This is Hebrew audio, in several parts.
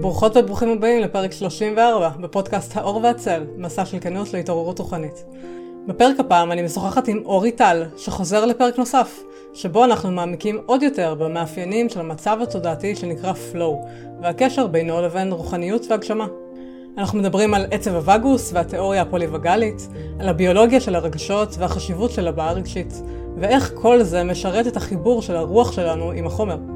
ברוכות וברוכים הבאים לפרק 34 בפודקאסט האור והצל, מסע של כנות להתעוררות רוחנית. בפרק הפעם אני משוחחת עם אורי טל, שחוזר לפרק נוסף, שבו אנחנו מעמיקים עוד יותר במאפיינים של המצב התודעתי שנקרא flow, והקשר בינו לבין רוחניות והגשמה. אנחנו מדברים על עצב הווגוס והתיאוריה הפוליווגלית, על הביולוגיה של הרגשות והחשיבות של הבעה רגשית, ואיך כל זה משרת את החיבור של הרוח שלנו עם החומר.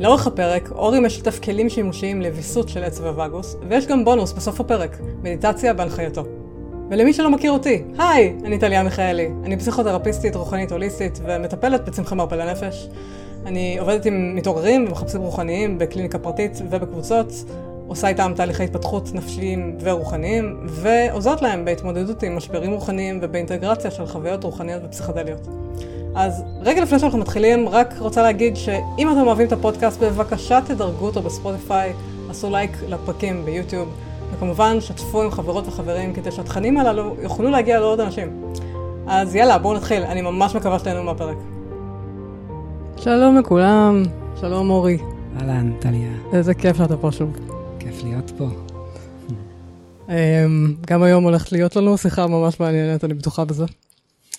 לאורך הפרק, אורי משתף כלים שימושיים לוויסות של עצב הווגוס, ויש גם בונוס בסוף הפרק, מדיטציה בהנחייתו. ולמי שלא מכיר אותי, היי, אני טליה מיכאלי. אני פסיכותרפיסטית רוחנית הוליסטית ומטפלת בצמחי מרפא לנפש. אני עובדת עם מתעוררים ומחפשים רוחניים בקליניקה פרטית ובקבוצות, עושה איתם תהליכי התפתחות נפשיים ורוחניים, ועוזרת להם בהתמודדות עם משברים רוחניים ובאינטגרציה של חוויות רוחניות ופסיכדליות. אז רגע לפני שאנחנו מתחילים, רק רוצה להגיד שאם אתם אוהבים את הפודקאסט, בבקשה תדרגו אותו בספוטיפיי, עשו לייק לפרקים ביוטיוב, וכמובן שתפו עם חברות וחברים כדי שהתכנים הללו יוכלו להגיע לעוד אנשים. אז יאללה, בואו נתחיל, אני ממש מקווה שתהנו מהפרק. שלום לכולם, שלום אורי. אהלן, טליה. איזה כיף שאתה פה שוב. כיף להיות פה. אמ, גם היום הולכת להיות לנו שיחה ממש מעניינת, אני בטוחה בזה.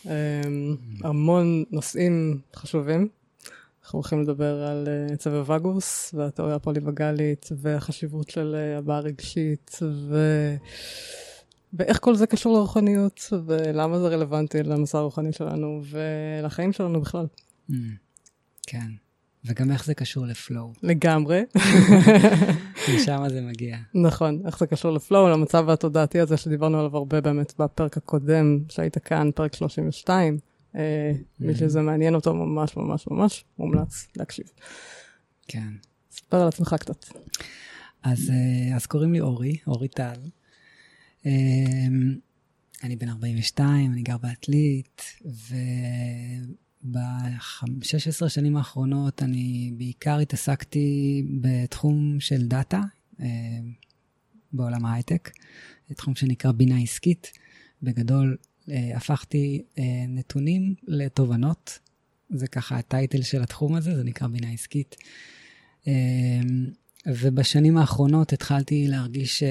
אמ, המון נושאים חשובים. אנחנו הולכים לדבר על אה, צבע הווגוס והתיאוריה הפוליווגלית והחשיבות של אה, הבעה רגשית ו... ואיך כל זה קשור לרוחניות ולמה זה רלוונטי למסע הרוחני שלנו ולחיים שלנו בכלל. Mm, כן, וגם איך זה קשור לפלואו. לגמרי. משם זה מגיע. נכון, איך זה קשור לפלואו, למצב התודעתי הזה שדיברנו עליו הרבה באמת בפרק הקודם, שהיית כאן, פרק 32. אה, מי שזה מעניין אותו ממש ממש ממש מומלץ להקשיב. כן. ספר על עצמך קצת. אז, אה, אז קוראים לי אורי, אורי טל. אה, אני בן 42, אני גר בעתלית, וב-16 שנים האחרונות אני בעיקר התעסקתי בתחום של דאטה, בעולם ההייטק, תחום שנקרא בינה עסקית. בגדול, אה, הפכתי אה, נתונים לתובנות. זה ככה הטייטל של התחום הזה, זה נקרא בינה עסקית. אה, ובשנים האחרונות התחלתי להרגיש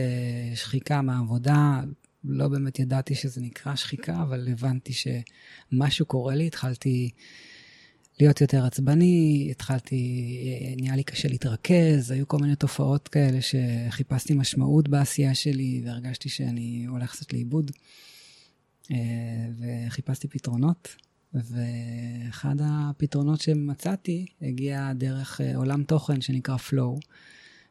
שחיקה מהעבודה. לא באמת ידעתי שזה נקרא שחיקה, אבל הבנתי שמשהו קורה לי. התחלתי להיות יותר עצבני, התחלתי, נהיה לי קשה להתרכז, היו כל מיני תופעות כאלה שחיפשתי משמעות בעשייה שלי והרגשתי שאני הולך קצת לאיבוד. וחיפשתי פתרונות, ואחד הפתרונות שמצאתי הגיע דרך אה, עולם תוכן שנקרא Flow,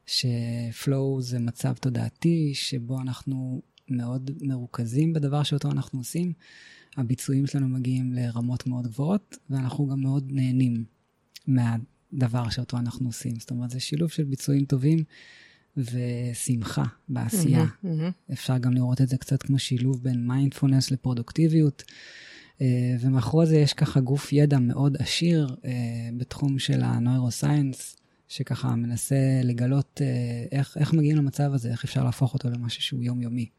ש-Flow זה מצב תודעתי שבו אנחנו מאוד מרוכזים בדבר שאותו אנחנו עושים. הביצועים שלנו מגיעים לרמות מאוד גבוהות, ואנחנו גם מאוד נהנים מהדבר שאותו אנחנו עושים. זאת אומרת, זה שילוב של ביצועים טובים ושמחה בעשייה. Mm-hmm, mm-hmm. אפשר גם לראות את זה קצת כמו שילוב בין מיינדפולנס לפרודוקטיביות. אה, ומאחורי זה יש ככה גוף ידע מאוד עשיר אה, בתחום של ה neuroscience, שככה מנסה לגלות אה, איך, איך מגיעים למצב הזה, איך אפשר להפוך אותו למשהו שהוא יומיומי.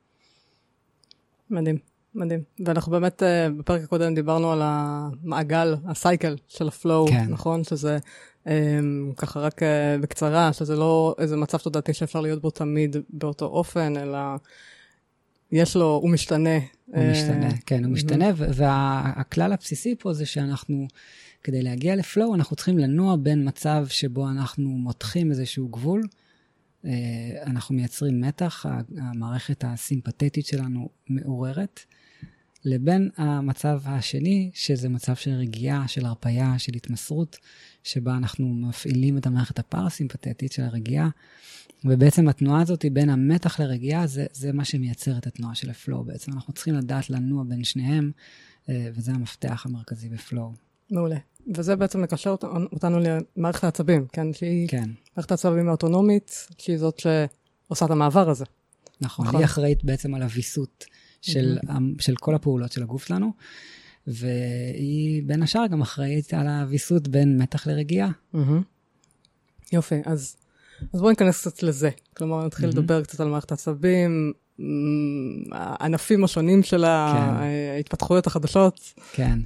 מדהים, מדהים. ואנחנו באמת, בפרק הקודם דיברנו על המעגל, ה cycle של ה flow, כן. נכון? שזה Um, ככה רק uh, בקצרה, שזה לא איזה מצב תודעתי שאפשר להיות בו תמיד באותו אופן, אלא יש לו, הוא משתנה. הוא משתנה, כן, הוא משתנה, והכלל הבסיסי פה זה שאנחנו, כדי להגיע לפלואו, אנחנו צריכים לנוע בין מצב שבו אנחנו מותחים איזשהו גבול, אנחנו מייצרים מתח, המערכת הסימפתטית שלנו מעוררת, לבין המצב השני, שזה מצב של רגיעה, של הרפייה, של התמסרות. שבה אנחנו מפעילים את המערכת הפרסימפטית של הרגיעה, ובעצם התנועה הזאת בין המתח לרגיעה, זה, זה מה שמייצר את התנועה של הפלואו בעצם. אנחנו צריכים לדעת לנוע בין שניהם, אה, וזה המפתח המרכזי בפלואו. מעולה. וזה בעצם מקשר אותנו למערכת העצבים, כן? שהיא כן. מערכת העצבים האוטונומית, שהיא זאת שעושה את המעבר הזה. נכון, נכון. היא אחראית בעצם על הוויסות של. של כל הפעולות של הגוף שלנו. והיא בין השאר גם אחראית על הוויסות בין מתח לרגיעה. יופי, אז, אז בואו ניכנס קצת לזה. כלומר, נתחיל. לדבר קצת על מערכת העצבים, הענפים השונים של כן. ההתפתחויות החדשות. כן.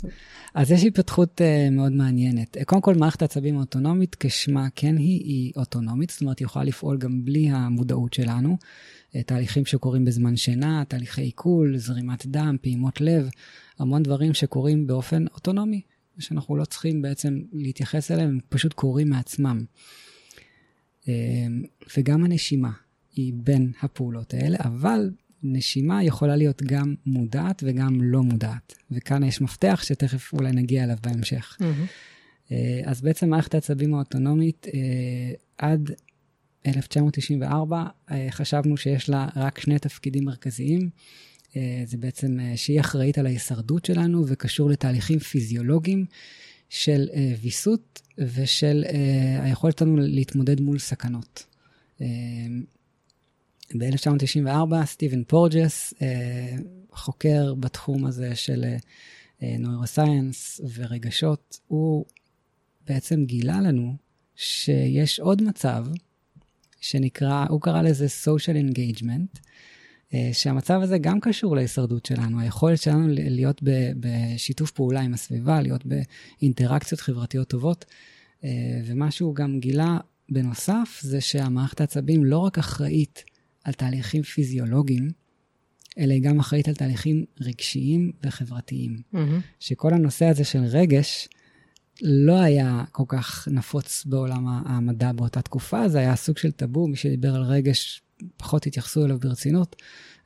אז יש התפתחות uh, מאוד מעניינת. קודם כל, מערכת העצבים האוטונומית, כשמה כן היא, היא אוטונומית, זאת אומרת, היא יכולה לפעול גם בלי המודעות שלנו. Uh, תהליכים שקורים בזמן שינה, תהליכי עיכול, זרימת דם, פעימות לב, המון דברים שקורים באופן אוטונומי, שאנחנו לא צריכים בעצם להתייחס אליהם, הם פשוט קורים מעצמם. וגם הנשימה היא בין הפעולות האלה, אבל נשימה יכולה להיות גם מודעת וגם לא מודעת. וכאן יש מפתח שתכף אולי נגיע אליו בהמשך. Mm-hmm. אז בעצם מערכת העצבים האוטונומית, אה, עד 1994 אה, חשבנו שיש לה רק שני תפקידים מרכזיים. זה בעצם שהיא אחראית על ההישרדות שלנו וקשור לתהליכים פיזיולוגיים של ויסות ושל היכולת שלנו להתמודד מול סכנות. ב-1994 סטיבן פורג'ס, אה, חוקר בתחום הזה של נוירוסייאנס אה, ורגשות, הוא בעצם גילה לנו שיש עוד מצב שנקרא, הוא קרא לזה social engagement, אה, שהמצב הזה גם קשור להישרדות שלנו, היכולת שלנו להיות בשיתוף פעולה עם הסביבה, להיות באינטראקציות חברתיות טובות. ומה שהוא גם גילה בנוסף, זה שהמערכת העצבים לא רק אחראית על תהליכים פיזיולוגיים, אלא היא גם אחראית על תהליכים רגשיים וחברתיים. Mm-hmm. שכל הנושא הזה של רגש לא היה כל כך נפוץ בעולם המדע באותה תקופה, זה היה סוג של טאבו, מי שדיבר על רגש, פחות התייחסו אליו ברצינות,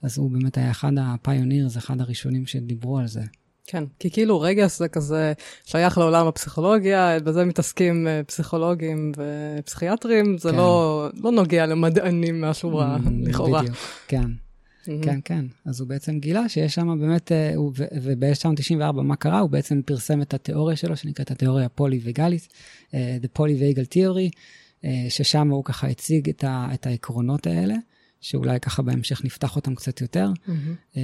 אז הוא באמת היה אחד הפיוניר, זה אחד הראשונים שדיברו על זה. כן, כי כאילו רגש זה כזה שייך לעולם הפסיכולוגיה, בזה מתעסקים אה, פסיכולוגים ופסיכיאטרים, זה כן. לא, לא נוגע למדענים מהשורה, mm, לכאורה. בדיוק, כן. Mm-hmm. כן, כן. אז הוא בעצם גילה שיש שם באמת, אה, וב-1994 מה קרה? הוא בעצם פרסם את התיאוריה שלו, שנקראת התיאוריה הפולי-וגלית, אה, The Polyvagal Theory, ששם הוא ככה הציג את, ה, את העקרונות האלה. שאולי ככה בהמשך נפתח אותם קצת יותר. Mm-hmm.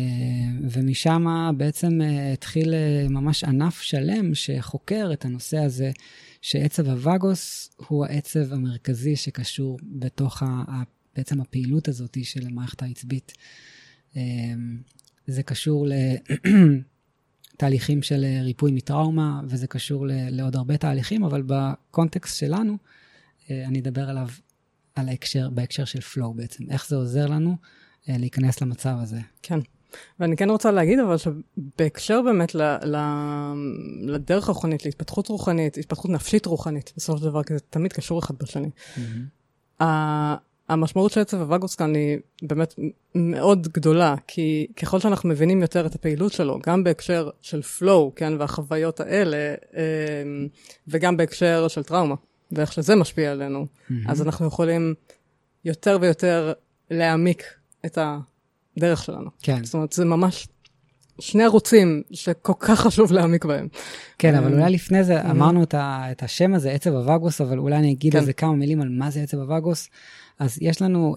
ומשם בעצם אה, התחיל אה, ממש ענף שלם שחוקר את הנושא הזה, שעצב הווגוס הוא העצב המרכזי שקשור בתוך ה, בעצם הפעילות הזאת של המערכת העצבית. זה קשור לתהליכים של ריפוי מטראומה, וזה קשור לעוד הרבה תהליכים, אבל בקונטקסט שלנו, אני אדבר עליו על ההקשר, בהקשר של flow בעצם, איך זה עוזר לנו אה, להיכנס למצב הזה. כן. ואני כן רוצה להגיד אבל שבהקשר באמת ל, ל, לדרך רוחנית, להתפתחות רוחנית, התפתחות נפשית רוחנית, בסופו של דבר, כי זה תמיד קשור אחד בשני. Mm-hmm. המשמעות של עצב הווגוס כאן היא באמת מאוד גדולה, כי ככל שאנחנו מבינים יותר את הפעילות שלו, גם בהקשר של flow, כן, והחוויות האלה, אה, וגם בהקשר של טראומה. ואיך שזה משפיע עלינו, mm-hmm. אז אנחנו יכולים יותר ויותר להעמיק את הדרך שלנו. כן. זאת אומרת, זה ממש שני ערוצים שכל כך חשוב להעמיק בהם. כן, אבל אולי לפני זה אמרנו את השם הזה, עצב הווגוס, אבל אולי אני אגיד כן. איזה כמה מילים על מה זה עצב הווגוס. אז יש לנו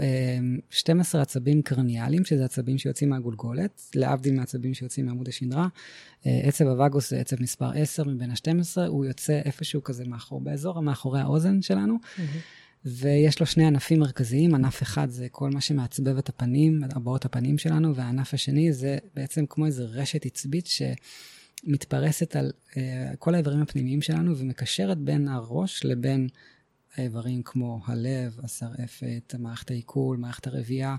12 עצבים קרניאליים, שזה עצבים שיוצאים מהגולגולת, להבדיל מעצבים שיוצאים מעמוד השדרה. עצב הווגוס זה עצב מספר 10 מבין ה-12, הוא יוצא איפשהו כזה מאחור, באזור מאחורי האוזן שלנו. Mm-hmm. ויש לו שני ענפים מרכזיים, ענף אחד זה כל מה שמעצבב את הפנים, הבעות הפנים שלנו, והענף השני זה בעצם כמו איזה רשת עצבית שמתפרסת על uh, כל האיברים הפנימיים שלנו ומקשרת בין הראש לבין האיברים כמו הלב, השרעפת, מערכת העיכול, מערכת הרבייה,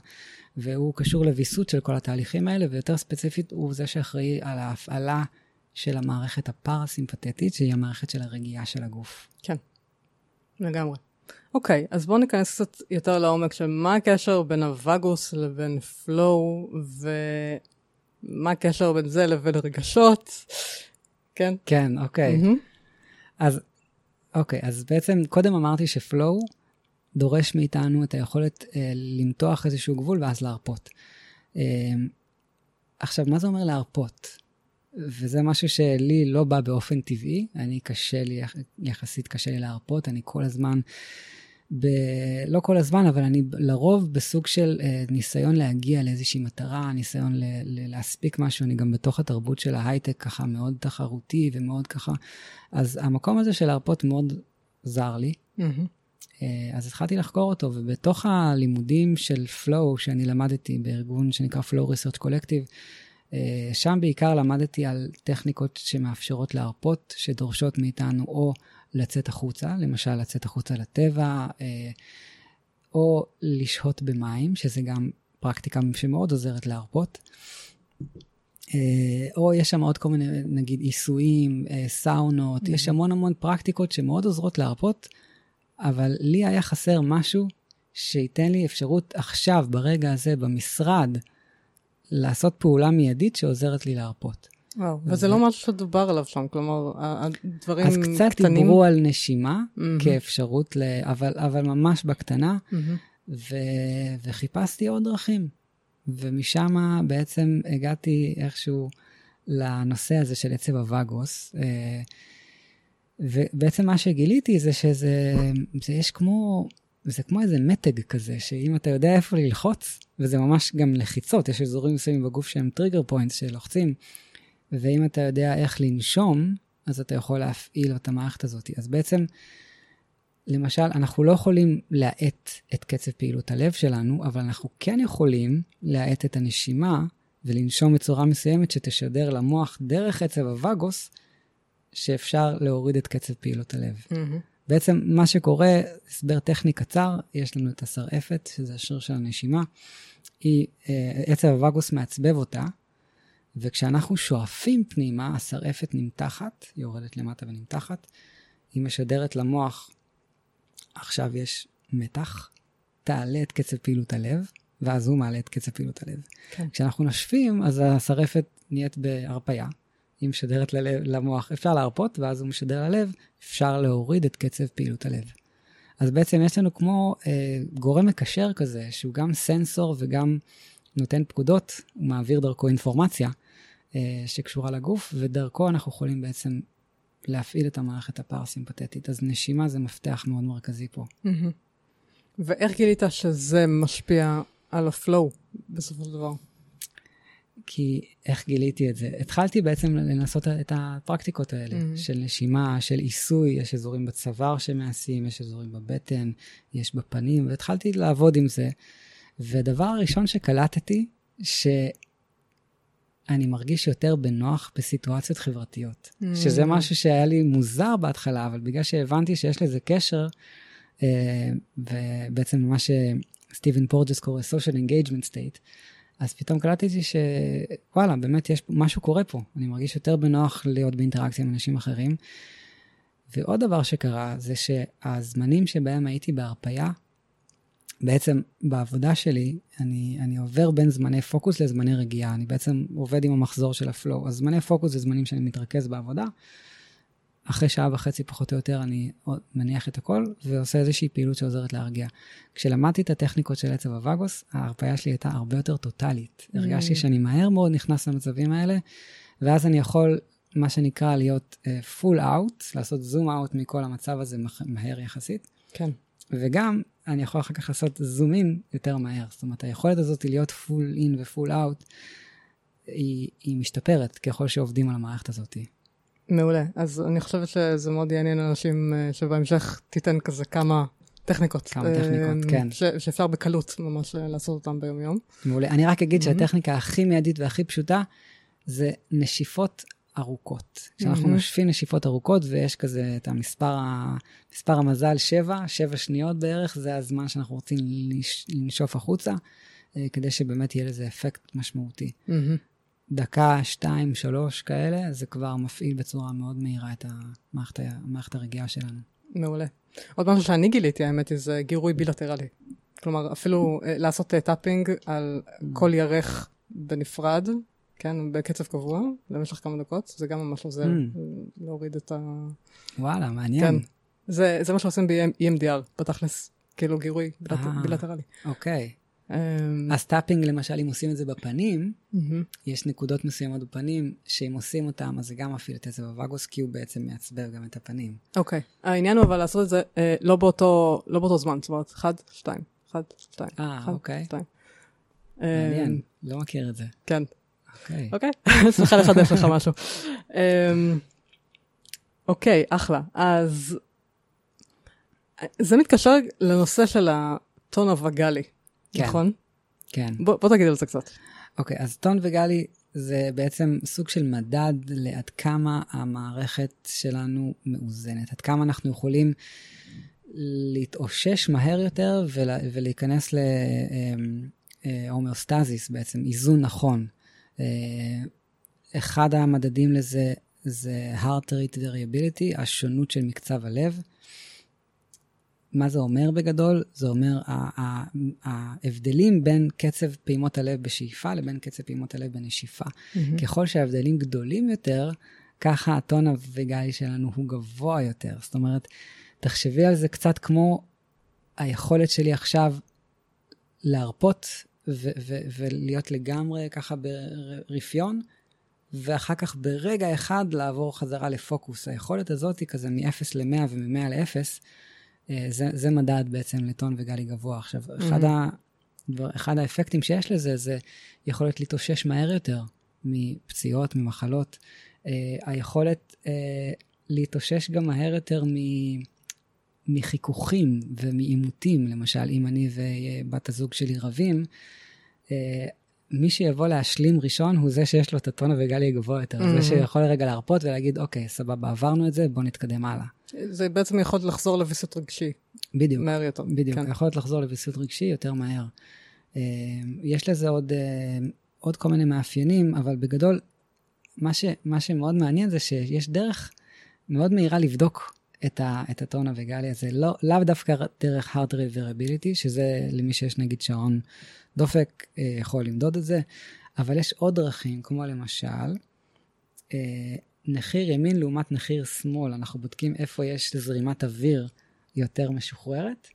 והוא קשור לוויסות של כל התהליכים האלה, ויותר ספציפית הוא זה שאחראי על ההפעלה של המערכת הפרסימפטית, שהיא המערכת של הרגיעה של הגוף. כן, לגמרי. אוקיי, אז בואו ניכנס קצת יותר לעומק של מה הקשר בין הווגוס לבין פלואו, ומה הקשר בין זה לבין רגשות, כן? כן, אוקיי. Mm-hmm. אז, אוקיי, אז בעצם קודם אמרתי שפלואו דורש מאיתנו את היכולת אה, למתוח איזשהו גבול ואז להרפות. אה, עכשיו, מה זה אומר להרפות? וזה משהו שלי לא בא באופן טבעי, אני קשה לי, יחסית קשה לי להרפות, אני כל הזמן, ב... לא כל הזמן, אבל אני לרוב בסוג של אה, ניסיון להגיע לאיזושהי מטרה, ניסיון ל... ל... להספיק משהו, אני גם בתוך התרבות של ההייטק ככה מאוד תחרותי ומאוד ככה, אז המקום הזה של להרפות מאוד זר לי. Mm-hmm. אז התחלתי לחקור אותו, ובתוך הלימודים של Flow, שאני למדתי בארגון שנקרא Flow Research Collective, שם בעיקר למדתי על טכניקות שמאפשרות להרפות, שדורשות מאיתנו או לצאת החוצה, למשל לצאת החוצה לטבע, או לשהות במים, שזה גם פרקטיקה שמאוד עוזרת להרפות. אה, או יש שם עוד כל מיני, נגיד, עיסויים, אה, סאונות, mm-hmm. יש המון המון פרקטיקות שמאוד עוזרות להרפות, אבל לי היה חסר משהו שייתן לי אפשרות עכשיו, ברגע הזה, במשרד, לעשות פעולה מיידית שעוזרת לי להרפות. וואו, וזה לא משהו שדובר עליו שם, כלומר, הדברים קטנים. אז קצת קטנים. דיברו על נשימה mm-hmm. כאפשרות, ל... אבל, אבל ממש בקטנה, mm-hmm. ו... וחיפשתי עוד דרכים. ומשם בעצם הגעתי איכשהו לנושא הזה של עצב הוואגוס. אה, ובעצם מה שגיליתי זה שזה, זה יש כמו, זה כמו איזה מתג כזה, שאם אתה יודע איפה ללחוץ, וזה ממש גם לחיצות, יש אזורים מסוימים בגוף שהם trigger points שלוחצים, ואם אתה יודע איך לנשום, אז אתה יכול להפעיל את המערכת הזאת. אז בעצם, למשל, אנחנו לא יכולים להאט את קצב פעילות הלב שלנו, אבל אנחנו כן יכולים להאט את הנשימה ולנשום בצורה מסוימת שתשדר למוח דרך עצב הווגוס, שאפשר להוריד את קצב פעילות הלב. Mm-hmm. בעצם מה שקורה, הסבר טכני קצר, יש לנו את השרעפת, שזה השריר של הנשימה, היא, אה, עצב הווגוס מעצבב אותה, וכשאנחנו שואפים פנימה, השרעפת נמתחת, היא יורדת למטה ונמתחת, היא משדרת למוח עכשיו יש מתח, תעלה את קצב פעילות הלב, ואז הוא מעלה את קצב פעילות הלב. כן. כשאנחנו נושפים, אז השרפת נהיית בהרפייה, היא משדרת ללב, למוח, אפשר להרפות, ואז הוא משדר ללב, אפשר להוריד את קצב פעילות הלב. אז בעצם יש לנו כמו אה, גורם מקשר כזה, שהוא גם סנסור וגם נותן פקודות, הוא מעביר דרכו אינפורמציה אה, שקשורה לגוף, ודרכו אנחנו יכולים בעצם להפעיל את המערכת הפרסימפטית. אז נשימה זה מפתח מאוד מרכזי פה. ואיך גילית שזה משפיע על הפלואו בסופו של דבר? כי איך גיליתי את זה? התחלתי בעצם לנסות את הפרקטיקות האלה, mm-hmm. של נשימה, של עיסוי, יש אזורים בצוואר שמעשים, יש אזורים בבטן, יש בפנים, והתחלתי לעבוד עם זה. והדבר הראשון שקלטתי, ש... אני מרגיש יותר בנוח בסיטואציות חברתיות. Mm. שזה משהו שהיה לי מוזר בהתחלה, אבל בגלל שהבנתי שיש לזה קשר, אה, ובעצם מה שסטיבן פורג'ס קורא social engagement state, אז פתאום קלטתי שוואלה, באמת יש, משהו קורה פה. אני מרגיש יותר בנוח להיות באינטראקציה עם אנשים אחרים. ועוד דבר שקרה, זה שהזמנים שבהם הייתי בהרפייה, בעצם בעבודה שלי, אני, אני עובר בין זמני פוקוס לזמני רגיעה. אני בעצם עובד עם המחזור של ה flow. אז זמני פוקוס זה זמנים שאני מתרכז בעבודה. אחרי שעה וחצי פחות או יותר אני מניח את הכל ועושה איזושהי פעילות שעוזרת להרגיע. כשלמדתי את הטכניקות של עצב הוואגוס, ההרפיה שלי הייתה הרבה יותר טוטאלית. Mm. הרגשתי שאני מהר מאוד נכנס למצבים האלה, ואז אני יכול, מה שנקרא, להיות full uh, out, לעשות zoom out מכל המצב הזה מהר יחסית. כן. וגם אני יכול אחר כך לעשות זום אין יותר מהר. זאת אומרת, היכולת הזאת להיות פול אין ופול אאוט, היא, היא משתפרת ככל שעובדים על המערכת הזאת. מעולה. אז אני חושבת שזה מאוד יעניין אנשים אה, שבהמשך תיתן כזה כמה טכניקות. כמה טכניקות, אה, כן. ש- שאפשר בקלות ממש אה, לעשות אותן ביום-יום. מעולה. אני רק אגיד mm-hmm. שהטכניקה הכי מיידית והכי פשוטה זה נשיפות ארוכות. כשאנחנו mm-hmm. נושפים נשיפות ארוכות, ויש כזה את המספר, מספר המזל, שבע, שבע שניות בערך, זה הזמן שאנחנו רוצים לנש, לנשוף החוצה, כדי שבאמת יהיה לזה אפקט משמעותי. Mm-hmm. דקה, שתיים, שלוש כאלה, זה כבר מפעיל בצורה מאוד מהירה את המערכת, המערכת הרגיעה שלנו. מעולה. עוד משהו שאני גיליתי, האמת זה גירוי בילטרלי. כלומר, אפילו אה, לעשות tapping על mm. כל ירך בנפרד, כן, בקצב קבוע, למשך כמה דקות, זה גם ממש עוזר mm. להוריד את ה... וואלה, מעניין. כן, זה, זה מה שעושים ב-EMDR, בתכלס, כאילו גירוי בילט... אה, בילטרלי. אוקיי. אז tapping, למשל, אם עושים את זה בפנים. יש נקודות מסוימות בפנים, שאם עושים אותם, אז זה גם מפעיל את עצב הוואגוס, כי הוא בעצם מעצבב גם את הפנים. אוקיי. העניין הוא אבל לעשות את זה אה, לא, באותו, לא באותו זמן, זאת אומרת, אחד, שתיים, אחד, שתיים. אה, אוקיי. מעניין, um, לא מכיר את זה. כן. אוקיי. אוקיי? שמחה לחדש לך משהו. אמ, אוקיי, אחלה. אז זה מתקשר לנושא של הטון הווגאלי, כן. נכון? כן. בוא, בוא תגיד על זה קצת. אוקיי, אז טון וגלי זה בעצם סוג של מדד לעד כמה המערכת שלנו מאוזנת, עד כמה אנחנו יכולים להתאושש מהר יותר ולה, ולהיכנס להומאוסטזיס, בעצם איזון נכון. אה, אחד המדדים לזה זה heart rate variability, השונות של מקצב הלב. מה זה אומר בגדול? זה אומר ההבדלים בין קצב פעימות הלב בשאיפה לבין קצב פעימות הלב בנשיפה. Mm-hmm. ככל שההבדלים גדולים יותר, ככה הטון הווגאלי שלנו הוא גבוה יותר. זאת אומרת, תחשבי על זה קצת כמו היכולת שלי עכשיו להרפות ו- ו- ולהיות לגמרי ככה ברפיון, ואחר כך ברגע אחד לעבור חזרה לפוקוס. היכולת הזאת היא כזה מ-0 ל-100 ומ-100 ל-0, זה, זה מדד בעצם לטון וגלי גבוה. עכשיו, mm-hmm. אחד, ה, אחד האפקטים שיש לזה, זה יכולת להתאושש מהר יותר מפציעות, ממחלות. Uh, היכולת uh, להתאושש גם מהר יותר מ... מחיכוכים ומעימותים, למשל, אם אני ובת הזוג שלי רבים, uh, מי שיבוא להשלים ראשון הוא זה שיש לו את הטון הווגאלי הגבוה יותר, mm-hmm. זה שיכול רגע להרפות ולהגיד, אוקיי, סבבה, עברנו את זה, בואו נתקדם הלאה. זה בעצם יכול לחזור לוויסות רגשי. בדיוק. מהר יותר. בדיוק, כן. יכול לחזור לוויסות רגשי יותר מהר. אה, יש לזה עוד, אה, עוד כל מיני מאפיינים, אבל בגדול, מה, ש, מה שמאוד מעניין זה שיש דרך מאוד מהירה לבדוק את, ה, את הטון הווגאלי הזה, לא, לאו דווקא דרך hard rate variability, שזה למי שיש נגיד שעון דופק, אה, יכול למדוד את זה, אבל יש עוד דרכים, כמו למשל, נחיר ימין לעומת נחיר שמאל, אנחנו בודקים איפה יש זרימת אוויר יותר משוחררת.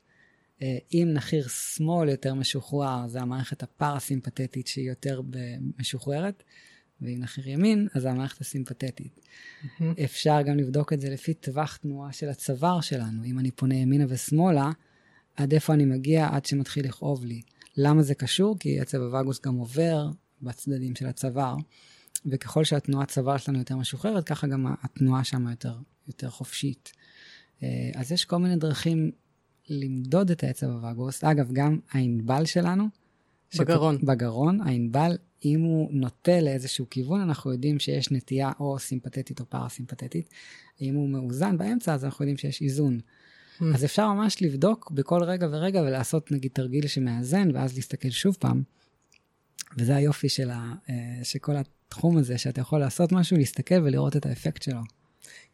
אה, אם נחיר שמאל יותר משוחרר, זה המערכת הפרסימפטית שהיא יותר משוחררת, ואם נחיר ימין, אז זה המערכת הסימפטית. Mm-hmm. אפשר גם לבדוק את זה לפי טווח תנועה של הצוואר שלנו. אם אני פונה ימינה ושמאלה, עד איפה אני מגיע עד שמתחיל לכאוב לי. למה זה קשור? כי עצב הווגוס גם עובר בצדדים של הצוואר. וככל שהתנועת צוואר שלנו יותר משוחררת, ככה גם התנועה שם יותר, יותר חופשית. אה, אז יש כל מיני דרכים למדוד את העצב הווגוס. אגב, גם הענבל שלנו, בגרון. שכ... בגרון, הענבל, אם הוא נוטה לאיזשהו כיוון, אנחנו יודעים שיש נטייה או סימפתטית או פרסימפטית. אם הוא מאוזן באמצע, אז אנחנו יודעים שיש איזון. אז אפשר ממש לבדוק בכל רגע ורגע ולעשות נגיד תרגיל שמאזן, ואז להסתכל שוב פעם. וזה היופי של ה, אה, שכל התחום הזה, שאתה יכול לעשות משהו, להסתכל ולראות את האפקט שלו.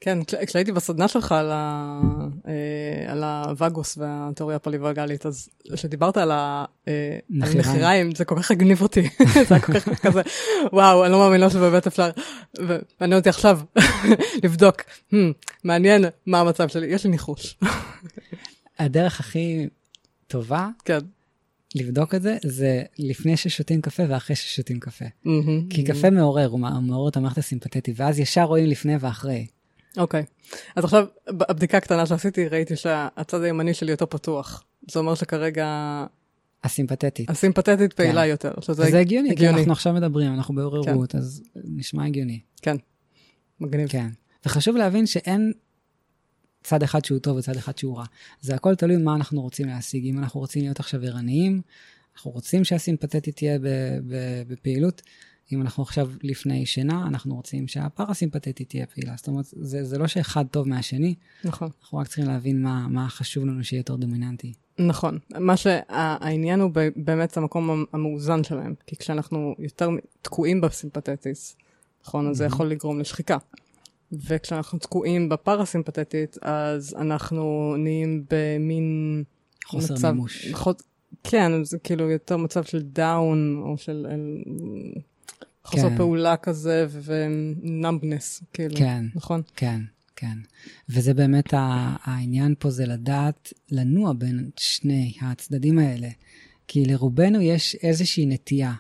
כן, כשהייתי בסדנה שלך על, ה, אה, על הווגוס והתיאוריה הפוליווגלית, אז כשדיברת על הנחיריים, זה כל כך הגניב אותי, זה היה כל כך כזה, וואו, אני לא מאמינה שבאמת אפשר, ומעניין אותי עכשיו לבדוק, hmm, מעניין מה המצב שלי, יש לי ניחוש. הדרך הכי טובה, כן. לבדוק את זה, זה לפני ששותים קפה ואחרי ששותים קפה. Mm-hmm, כי mm-hmm. קפה מעורר, הוא מעורר את המערכת הסימפטית, ואז ישר רואים לפני ואחרי. אוקיי. Okay. אז עכשיו, בבדיקה הקטנה שעשיתי, ראיתי שהצד הימני שלי יותר פתוח. זה אומר שכרגע... הסימפטית. הסימפטית פעילה כן. יותר. שזה וזה הגיוני, הגיוני, כי אנחנו עכשיו מדברים, אנחנו בעוררות, כן. אז נשמע הגיוני. כן, מגניב. כן. וחשוב להבין שאין צד אחד שהוא טוב וצד אחד שהוא רע. זה הכל תלוי מה אנחנו רוצים להשיג. אם אנחנו רוצים להיות עכשיו ערניים, אנחנו רוצים שהסימפתטית תהיה בפעילות. אם אנחנו עכשיו לפני שינה, אנחנו רוצים שהפרסימפטית תהיה פעילה. זאת אומרת, זה, זה לא שאחד טוב מהשני. נכון. אנחנו רק צריכים להבין מה, מה חשוב לנו שיהיה יותר דומיננטי. נכון. מה שהעניין הוא באמת המקום המאוזן שלהם. כי כשאנחנו יותר תקועים בסימפטטיס, נכון? אז זה יכול לגרום לשחיקה. וכשאנחנו תקועים בפרסימפטית, אז אנחנו נהיים במין חוסר מצב, מימוש. ח... כן, זה כאילו יותר מצב של דאון, או של חוסר כן. פעולה כזה, ונמבנס, כאילו, כן, נכון? כן, כן. וזה באמת העניין פה, זה לדעת לנוע בין שני הצדדים האלה. כי לרובנו יש איזושהי נטייה,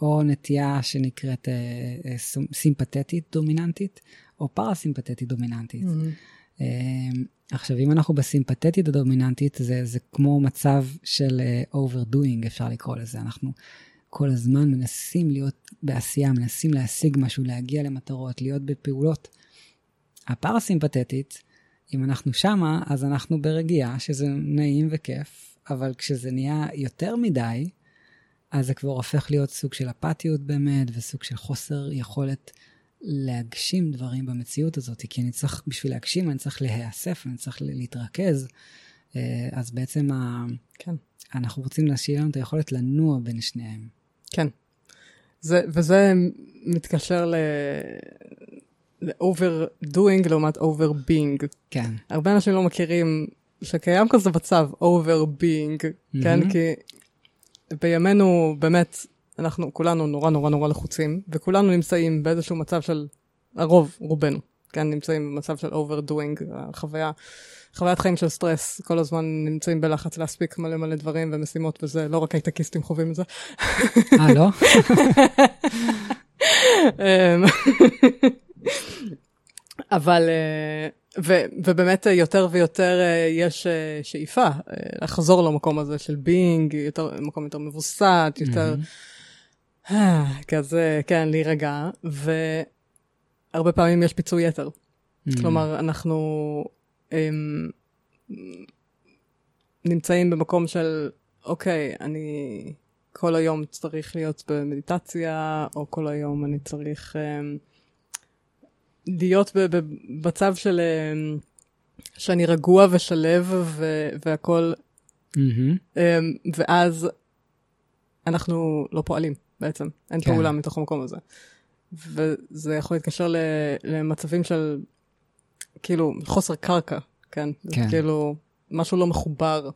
או נטייה שנקראת אה, אה, סימפתטית דומיננטית, או פרסימפטית דומיננטית. Mm-hmm. עכשיו, אם אנחנו בסימפתטית הדומיננטית, זה, זה כמו מצב של uh, overdoing, אפשר לקרוא לזה. אנחנו כל הזמן מנסים להיות בעשייה, מנסים להשיג משהו, להגיע למטרות, להיות בפעולות. הפרסימפטית אם אנחנו שמה, אז אנחנו ברגיעה, שזה נעים וכיף, אבל כשזה נהיה יותר מדי, אז זה כבר הופך להיות סוג של אפתיות באמת, וסוג של חוסר יכולת להגשים דברים במציאות הזאת, כי אני צריך, בשביל להגשים, אני צריך להיאסף, אני צריך להתרכז. אה, אז בעצם ה... כן. אנחנו רוצים להשאיר לנו את היכולת לנוע בין שניהם. כן. זה, וזה מתקשר ל... ל-overdoing לעומת overbeing. כן. הרבה אנשים לא מכירים שקיים כזה מצב overbeing, mm-hmm. כן? כי בימינו באמת, אנחנו כולנו נורא נורא נורא לחוצים, וכולנו נמצאים באיזשהו מצב של, הרוב, רובנו, כן? נמצאים במצב של overdoing, החוויה. חוויית חיים של סטרס, כל הזמן נמצאים בלחץ להספיק מלא מלא דברים ומשימות וזה, לא רק הייטקיסטים חווים את זה. אה, לא? אמ, אבל, אה, ו, ובאמת יותר ויותר אה, יש אה, שאיפה לחזור למקום הזה של בינג, יותר, מקום יותר מבוסת, יותר... כזה, כן, להירגע, והרבה פעמים יש פיצוי יתר. כלומר, אנחנו הם, נמצאים במקום של, אוקיי, אני כל היום צריך להיות במדיטציה, או כל היום אני צריך um, להיות במצב של... um, שאני רגוע ושלב והכול, mm-hmm. um, ואז אנחנו לא פועלים בעצם, אין כן. פעולה מתוך המקום הזה. וזה יכול להתקשר למצבים של כאילו חוסר קרקע, כן? כן. כאילו משהו לא מחובר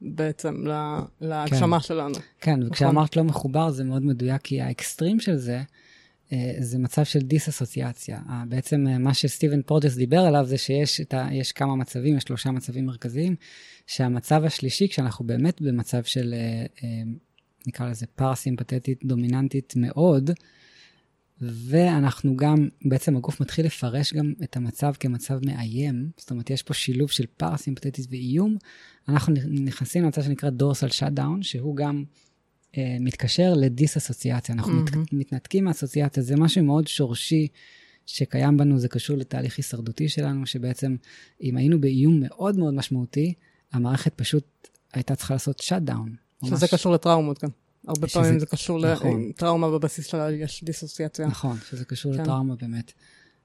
בעצם להגשמה כן. שלנו. כן, נכון? וכשאמרת לא מחובר זה מאוד מדויק, כי האקסטרים של זה, אה, זה מצב של דיס-אסוציאציה. בעצם אה, מה שסטיבן פורג'ס דיבר עליו זה שיש ה, יש כמה מצבים, יש שלושה מצבים מרכזיים, שהמצב השלישי, כשאנחנו באמת במצב של, אה, נקרא לזה פרסימפטית דומיננטית מאוד, ואנחנו גם, בעצם הגוף מתחיל לפרש גם את המצב כמצב מאיים, זאת אומרת, יש פה שילוב של פרסימפטטיות ואיום. אנחנו נכנסים למצב שנקרא dorsal shut-down, שהוא גם אה, מתקשר לדיס-אסוציאציה. אנחנו mm-hmm. מת, מתנתקים מהאסוציאציה, זה משהו מאוד שורשי שקיים בנו, זה קשור לתהליך הישרדותי שלנו, שבעצם אם היינו באיום מאוד מאוד משמעותי, המערכת פשוט הייתה צריכה לעשות שאט-דאון. שזה ממש... קשור לטראומות גם. הרבה שזה, פעמים זה קשור נכון. לטראומה בבסיס שלה, יש דיסוציאציה. נכון, שזה קשור כן. לטראומה באמת.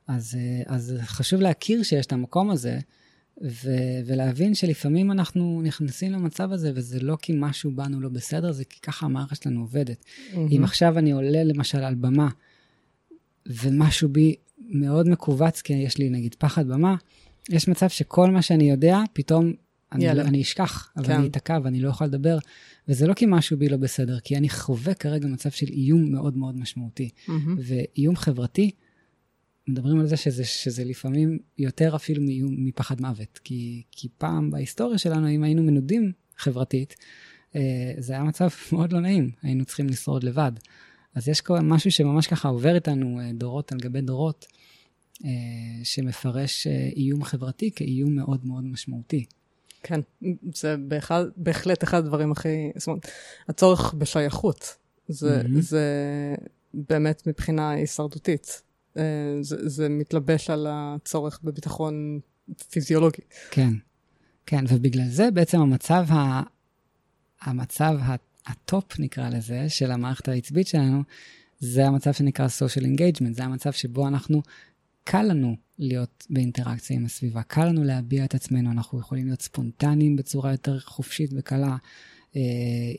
אז, אה, אז חשוב להכיר שיש את המקום הזה, ו, ולהבין שלפעמים אנחנו נכנסים למצב הזה, וזה לא כי משהו בנו לא בסדר, זה כי ככה המערכת שלנו עובדת. Mm-hmm. אם עכשיו אני עולה למשל על במה, ומשהו בי מאוד מכווץ, כי יש לי נגיד פחד במה, יש מצב שכל מה שאני יודע, פתאום אני, לא, אני אשכח, אבל כן. אני אתקע ואני לא אוכל לדבר. וזה לא כי משהו בי לא בסדר, כי אני חווה כרגע מצב של איום מאוד מאוד משמעותי. Mm-hmm. ואיום חברתי, מדברים על זה שזה, שזה לפעמים יותר אפילו מאיום, מפחד מוות. כי, כי פעם בהיסטוריה שלנו, אם היינו מנודים חברתית, אה, זה היה מצב מאוד לא נעים, היינו צריכים לשרוד לבד. אז יש משהו שממש ככה עובר איתנו אה, דורות על גבי דורות, אה, שמפרש איום חברתי כאיום מאוד מאוד משמעותי. כן, זה בהחלט, בהחלט אחד הדברים הכי, זאת אומרת, הצורך בשייכות, זה, mm-hmm. זה באמת מבחינה הישרדותית. אה, זה, זה מתלבש על הצורך בביטחון פיזיולוגי. כן, כן, ובגלל זה בעצם המצב, ה, המצב ה top, נקרא לזה, של המערכת העצבית שלנו, זה המצב שנקרא social engagement, זה המצב שבו אנחנו קל לנו להיות באינטראקציה עם הסביבה, קל לנו להביע את עצמנו, אנחנו יכולים להיות ספונטניים בצורה יותר חופשית וקלה. אה,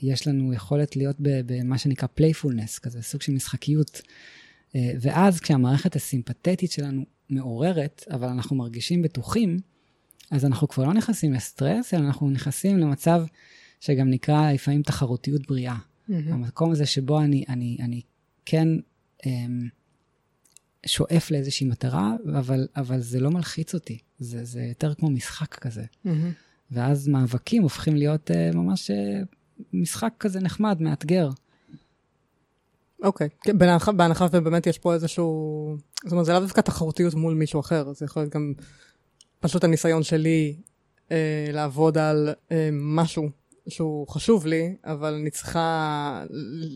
יש לנו יכולת להיות במה שנקרא playfulness, כזה סוג של משחקיות. אה, ואז כשהמערכת הסימפתטית שלנו מעוררת, אבל אנחנו מרגישים בטוחים, אז אנחנו כבר לא נכנסים לסטרס, אלא אנחנו נכנסים למצב שגם נקרא לפעמים תחרותיות בריאה. Mm-hmm. המקום הזה שבו אני, אני, אני כן... אמ, שואף לאיזושהי מטרה, אבל, אבל זה לא מלחיץ אותי, זה, זה יותר כמו משחק כזה. Mm-hmm. ואז מאבקים הופכים להיות uh, ממש uh, משחק כזה נחמד, מאתגר. אוקיי, okay. כן, בהנחה, בהנחה ובאמת יש פה איזשהו... זאת אומרת, זה לאו דווקא תחרותיות מול מישהו אחר, זה יכול להיות גם פשוט הניסיון שלי אה, לעבוד על אה, משהו שהוא חשוב לי, אבל אני צריכה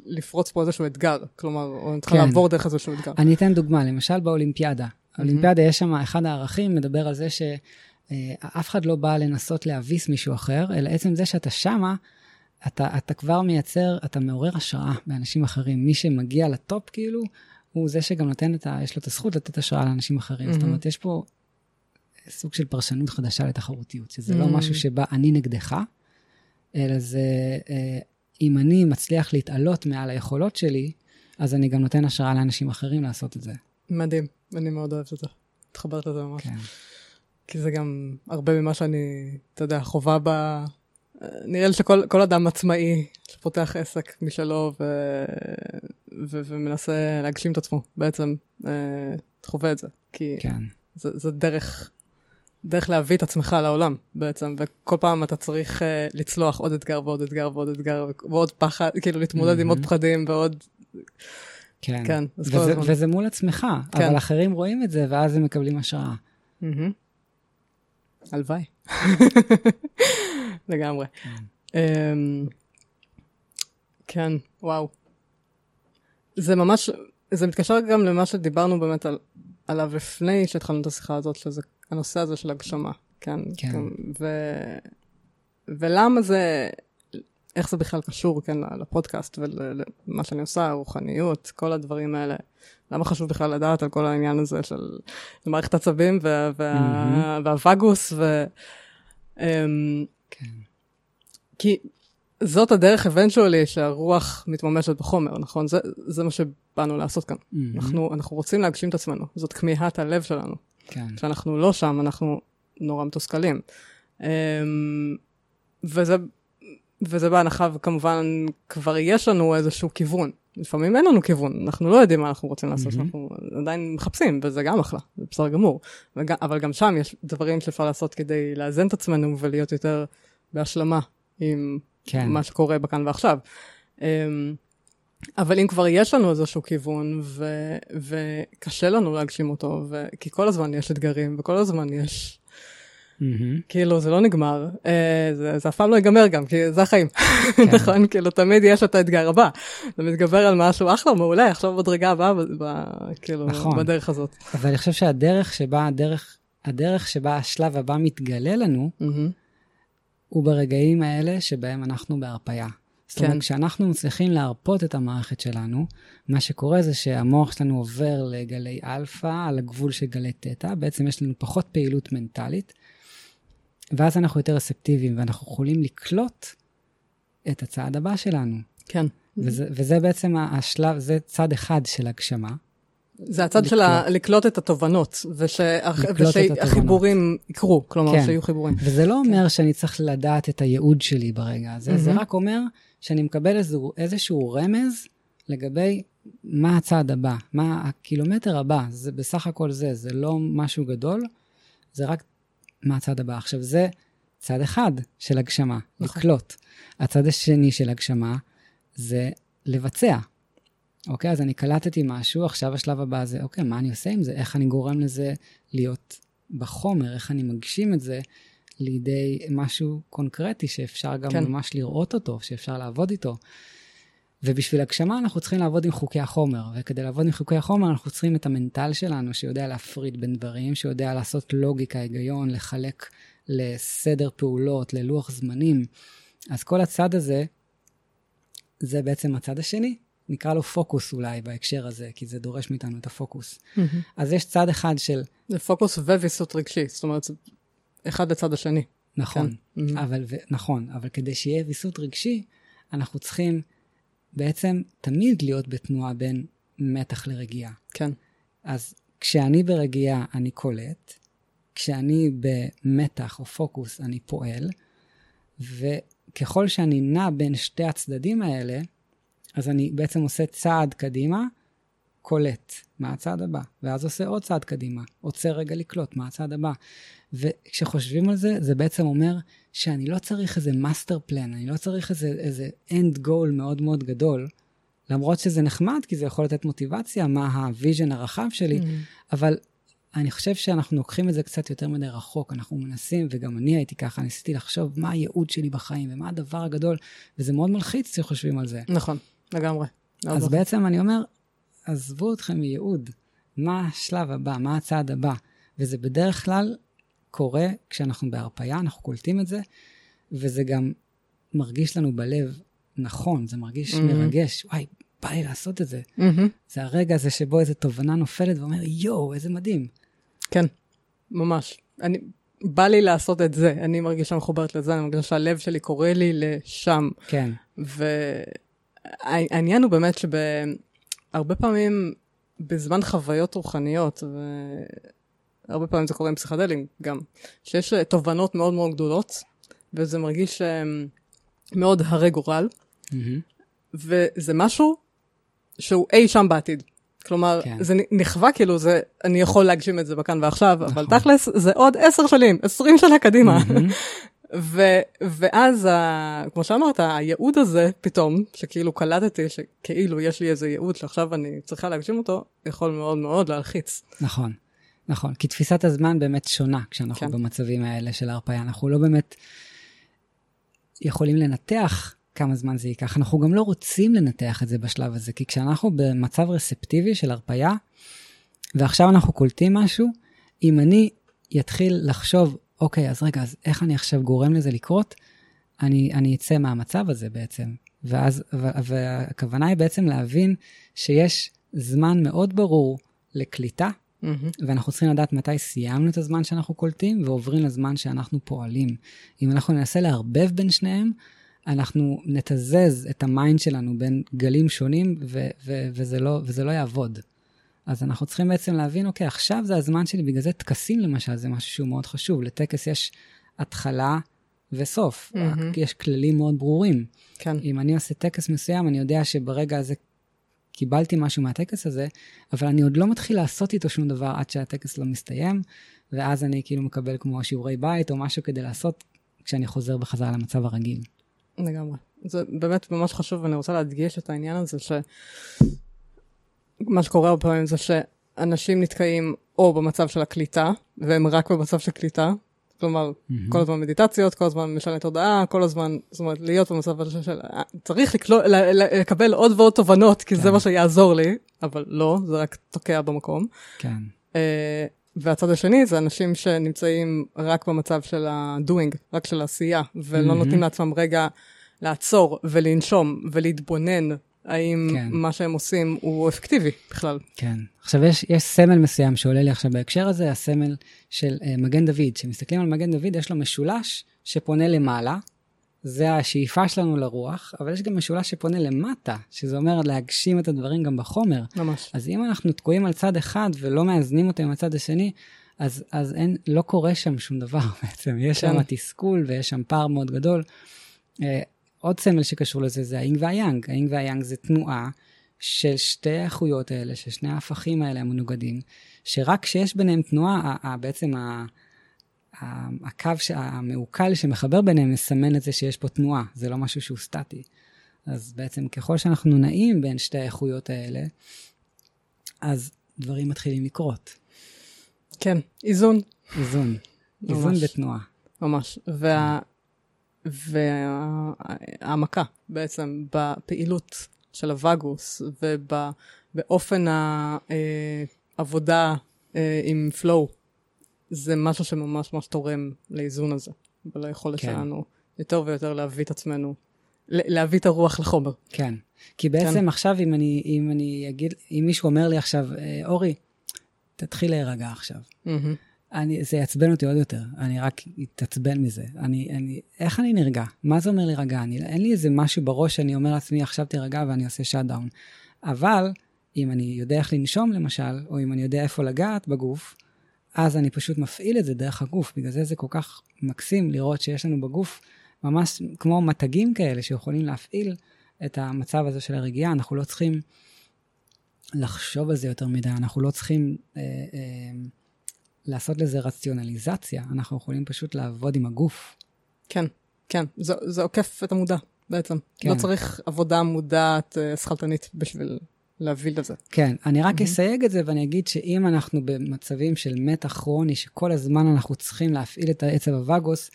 לפרוץ פה איזשהו אתגר, כלומר, או אני צריכה כן. לעבור דרך איזשהו אתגר. אני אתן דוגמה, למשל באולימפיאדה. באולימפיאדה יש שם, אחד הערכים מדבר על זה ש... אה, אחד לא בא לנסות להביס מישהו אחר, אלא עצם זה שאתה שמה, אתה, אתה כבר מייצר, אתה מעורר השראה באנשים אחרים. מי שמגיע לטופ, כאילו, הוא זה שגם נותן את ה... יש לו את הזכות לתת השראה לאנשים אחרים. Mm-hmm. זאת אומרת, יש פה סוג של פרשנות חדשה לתחרותיות, שזה mm-hmm. לא משהו שבא אני נגדך, אלא זה, אה, אם אני מצליח להתעלות מעל היכולות שלי, אז אני גם נותן השראה לאנשים אחרים לעשות את זה. מדהים, אני מאוד אוהבת זה. התחברת לזה ממש. כן. כי זה גם הרבה ממה שאני, אתה יודע, חובה ב... נראה לי שכל אדם עצמאי שפותח עסק משלו ו... ו... ומנסה להגשים את עצמו, בעצם אה, חווה את זה. כי כן. זה, זה דרך, דרך להביא את עצמך לעולם בעצם, וכל פעם אתה צריך uh, לצלוח עוד אתגר ועוד אתגר ועוד אתגר ועוד פחד, כאילו להתמודד mm-hmm. עם עוד פחדים ועוד... כן, כן וזה, וזה מול עצמך, כן. אבל אחרים רואים את זה ואז הם מקבלים השראה. Mm-hmm. הלוואי. לגמרי. כן. Um, כן, וואו. זה ממש, זה מתקשר גם למה שדיברנו באמת על, עליו לפני שהתחלנו את השיחה הזאת, שזה הנושא הזה של הגשמה, כן? כן. ו, ולמה זה, איך זה בכלל קשור, כן, לפודקאסט ולמה שאני עושה, רוחניות, כל הדברים האלה. למה חשוב בכלל לדעת על כל העניין הזה של מערכת עצבים וה, וה. והווגוס, ו... Um, כן. כי זאת הדרך eventually שהרוח מתממשת בחומר, נכון? זה, זה מה שבאנו לעשות כאן. Mm-hmm. אנחנו, אנחנו רוצים להגשים את עצמנו, זאת כמיהת הלב שלנו. כן. כשאנחנו לא שם, אנחנו נורא מתוסכלים. Um, וזה, וזה בהנחה, וכמובן כבר יש לנו איזשהו כיוון. לפעמים אין לנו כיוון, אנחנו לא יודעים מה אנחנו רוצים לעשות, mm-hmm. אנחנו עדיין מחפשים, וזה גם אחלה, זה בסדר גמור. וג, אבל גם שם יש דברים שאפשר לעשות כדי לאזן את עצמנו ולהיות יותר בהשלמה עם כן. מה שקורה בכאן ועכשיו. אבל אם כבר יש לנו איזשהו כיוון, ו- וקשה לנו להגשים אותו, ו- כי כל הזמן יש אתגרים, וכל הזמן יש... Mm-hmm. כאילו, זה לא נגמר, uh, זה, זה אף פעם לא ייגמר גם, כי זה החיים, כן. נכון? כאילו, תמיד יש את האתגר הבא. אתה מתגבר על משהו, אחלה, מעולה, עכשיו בדרגה הבאה, ב- ב- כאילו, נכון. בדרך הזאת. אבל אני חושב שהדרך שבה, הדרך, הדרך שבה השלב הבא מתגלה לנו, mm-hmm. הוא ברגעים האלה שבהם אנחנו בהרפייה. זאת אומרת, כן. כשאנחנו מצליחים להרפות את המערכת שלנו, מה שקורה זה שהמוח שלנו עובר לגלי אלפא, על הגבול של גלי תטא, בעצם יש לנו פחות פעילות מנטלית, ואז אנחנו יותר רצפטיביים, ואנחנו יכולים לקלוט את הצעד הבא שלנו. כן. וזה, וזה בעצם השלב, זה צד אחד של הגשמה. זה הצד לקלוט. של ה- לקלוט את התובנות, ושהחיבורים יקרו, כלומר, כן. שיהיו חיבורים. וזה לא אומר כן. שאני צריך לדעת את הייעוד שלי ברגע הזה, mm-hmm. זה רק אומר שאני מקבל איזשהו, איזשהו רמז לגבי מה הצעד הבא, מה הקילומטר הבא, זה בסך הכל זה, זה לא משהו גדול, זה רק מה הצעד הבא. עכשיו, זה צד אחד של הגשמה, נכון. לקלוט. הצד השני של הגשמה זה לבצע. אוקיי, אז אני קלטתי משהו, עכשיו השלב הבא זה, אוקיי, מה אני עושה עם זה? איך אני גורם לזה להיות בחומר? איך אני מגשים את זה לידי משהו קונקרטי שאפשר גם כן. ממש לראות אותו, שאפשר לעבוד איתו. ובשביל הגשמה אנחנו צריכים לעבוד עם חוקי החומר, וכדי לעבוד עם חוקי החומר אנחנו צריכים את המנטל שלנו, שיודע להפריד בין דברים, שיודע לעשות לוגיקה, היגיון, לחלק לסדר פעולות, ללוח זמנים. אז כל הצד הזה, זה בעצם הצד השני. נקרא לו פוקוס אולי בהקשר הזה, כי זה דורש מאיתנו את הפוקוס. Mm-hmm. אז יש צד אחד של... זה פוקוס וויסות רגשי, זאת אומרת, אחד לצד השני. נכון, כן. mm-hmm. אבל, ו, נכון, אבל כדי שיהיה ויסות רגשי, אנחנו צריכים בעצם תמיד להיות בתנועה בין מתח לרגיעה. כן. אז כשאני ברגיעה אני קולט, כשאני במתח או פוקוס אני פועל, וככל שאני נע בין שתי הצדדים האלה, אז אני בעצם עושה צעד קדימה, קולט, מה הצעד הבא? ואז עושה עוד צעד קדימה, עוצר רגע לקלוט, מה הצעד הבא? וכשחושבים על זה, זה בעצם אומר שאני לא צריך איזה master plan, אני לא צריך איזה, איזה end goal מאוד מאוד גדול, למרות שזה נחמד, כי זה יכול לתת מוטיבציה, מה ה vision הרחב שלי, mm-hmm. אבל אני חושב שאנחנו לוקחים את זה קצת יותר מדי רחוק, אנחנו מנסים, וגם אני הייתי ככה, ניסיתי לחשוב מה הייעוד שלי בחיים ומה הדבר הגדול, וזה מאוד מלחיץ כשחושבים על זה. נכון, לגמרי. אז נכון. בעצם אני אומר, עזבו אתכם מייעוד, מה השלב הבא, מה הצעד הבא, וזה בדרך כלל קורה כשאנחנו בהרפייה, אנחנו קולטים את זה, וזה גם מרגיש לנו בלב נכון, זה מרגיש mm-hmm. מרגש, וואי, בא לי לעשות את זה. Mm-hmm. זה הרגע הזה שבו איזו תובנה נופלת ואומר, יואו, איזה מדהים. כן, ממש. אני, בא לי לעשות את זה, אני מרגישה מחוברת לזה, אני מרגישה שהלב שלי קורא לי לשם. כן. והעניין הוא באמת שבהרבה פעמים, בזמן חוויות רוחניות, והרבה פעמים זה קורה עם פסיכדלים גם, שיש תובנות מאוד מאוד גדולות, וזה מרגיש מאוד הרי גורל, mm-hmm. וזה משהו שהוא אי שם בעתיד. כלומר, כן. זה נכווה כאילו, זה, אני יכול להגשים את זה בכאן ועכשיו, נכון. אבל תכלס, זה עוד עשר שנים, עשרים שנה קדימה. Mm-hmm. ו, ואז, ה, כמו שאמרת, הייעוד הזה פתאום, שכאילו קלטתי שכאילו יש לי איזה ייעוד שעכשיו אני צריכה להגשים אותו, יכול מאוד מאוד להלחיץ. נכון, נכון. כי תפיסת הזמן באמת שונה כשאנחנו כן. במצבים האלה של ההרפאיה. אנחנו לא באמת יכולים לנתח כמה זמן זה ייקח. אנחנו גם לא רוצים לנתח את זה בשלב הזה, כי כשאנחנו במצב רספטיבי של הרפייה, ועכשיו אנחנו קולטים משהו, אם אני אתחיל לחשוב, אוקיי, אז רגע, אז איך אני עכשיו גורם לזה לקרות? אני, אני אצא מהמצב הזה בעצם. ואז, והכוונה היא בעצם להבין שיש זמן מאוד ברור לקליטה, Mm-hmm. ואנחנו צריכים לדעת מתי סיימנו את הזמן שאנחנו קולטים ועוברים לזמן שאנחנו פועלים. אם אנחנו ננסה לערבב בין שניהם, אנחנו נתזז את ה mind שלנו בין גלים שונים, ו- ו- וזה, לא, וזה לא יעבוד. אז אנחנו צריכים בעצם להבין, אוקיי, עכשיו זה הזמן שלי, בגלל זה טקסים למשל, זה משהו שהוא מאוד חשוב. לטקס יש התחלה וסוף, mm-hmm. יש כללים מאוד ברורים. כן. אם אני עושה טקס מסוים, אני יודע שברגע הזה קיבלתי משהו מהטקס הזה, אבל אני עוד לא מתחיל לעשות איתו שום דבר עד שהטקס לא מסתיים, ואז אני כאילו מקבל כמו שיעורי בית או משהו כדי לעשות כשאני חוזר בחזרה למצב הרגיל. לגמרי. זה באמת ממש חשוב, ואני רוצה להדגיש את העניין הזה, שמה שקורה הרבה פעמים זה שאנשים נתקעים או במצב של הקליטה, והם רק במצב של קליטה, כלומר, mm-hmm. כל הזמן מדיטציות, כל הזמן משנה תודעה, כל הזמן, זאת אומרת, להיות במצב הזה של... צריך לקלו, לקבל עוד ועוד תובנות, כי כן. זה מה שיעזור לי, אבל לא, זה רק תוקע במקום. כן. Uh, והצד השני זה אנשים שנמצאים רק במצב של ה-doing, רק של העשייה, ולא mm-hmm. נותנים לעצמם רגע לעצור ולנשום ולהתבונן האם כן. מה שהם עושים הוא אפקטיבי בכלל. כן. עכשיו, יש, יש סמל מסוים שעולה לי עכשיו בהקשר הזה, הסמל של uh, מגן דוד. כשמסתכלים על מגן דוד, יש לו משולש שפונה למעלה, זה השאיפה שלנו לרוח, אבל יש גם משולש שפונה למטה, שזה אומר להגשים את הדברים גם בחומר. ממש. אז אם אנחנו תקועים על צד אחד ולא מאזנים אותו עם הצד השני, אז, אז אין, לא קורה שם שום דבר בעצם. יש כן. שם תסכול ויש שם פער מאוד גדול. Uh, עוד סמל שקשור לזה זה האינג והיאנג. האינג והיאנג זה תנועה של שתי האיכויות האלה, של שני ההפכים האלה המנוגדים, שרק כשיש ביניהם תנועה, בעצם הקו המעוקל שמחבר ביניהם מסמן את זה שיש פה תנועה, זה לא משהו שהוא סטטי. אז בעצם ככל שאנחנו נעים בין שתי האיכויות האלה, אז דברים מתחילים לקרות. כן, איזון. איזון. איזון בתנועה. ממש. וה... והעמקה בעצם בפעילות של הווגוס ובאופן העבודה אה, עם flow, זה משהו שממש ממש תורם לאיזון הזה, וליכולת כן. שלנו יותר ויותר להביא את עצמנו, להביא את הרוח לחומר. כן, כי בעצם כן. עכשיו אם אני, אם אני אגיד, אם מישהו אומר לי עכשיו, אה, אורי, תתחיל להירגע עכשיו. Mm-hmm. אני, זה יעצבן אותי עוד יותר, אני רק אתעצבן מזה. אני, אני, איך אני נרגע? מה זה אומר להירגע? אני, אין לי איזה משהו בראש שאני אומר לעצמי, עכשיו תירגע ואני עושה shutdown. אבל, אם אני יודע איך לנשום למשל, או אם אני יודע איפה לגעת בגוף, אז אני פשוט מפעיל את זה דרך הגוף. בגלל זה זה כל כך מקסים לראות שיש לנו בגוף ממש כמו מתגים כאלה שיכולים להפעיל את המצב הזה של הרגיעה. אנחנו לא צריכים לחשוב על זה יותר מדי, אנחנו לא צריכים... אה, אה, לעשות לזה רציונליזציה, אנחנו יכולים פשוט לעבוד עם הגוף. כן, כן, זה, זה עוקף את המודע בעצם. כן. לא צריך עבודה מודעת uh, שכלתנית בשביל להביא לזה. כן, אני רק mm-hmm. אסייג את זה ואני אגיד שאם אנחנו במצבים של מתח כרוני, שכל הזמן אנחנו צריכים להפעיל את העצב הווגוס,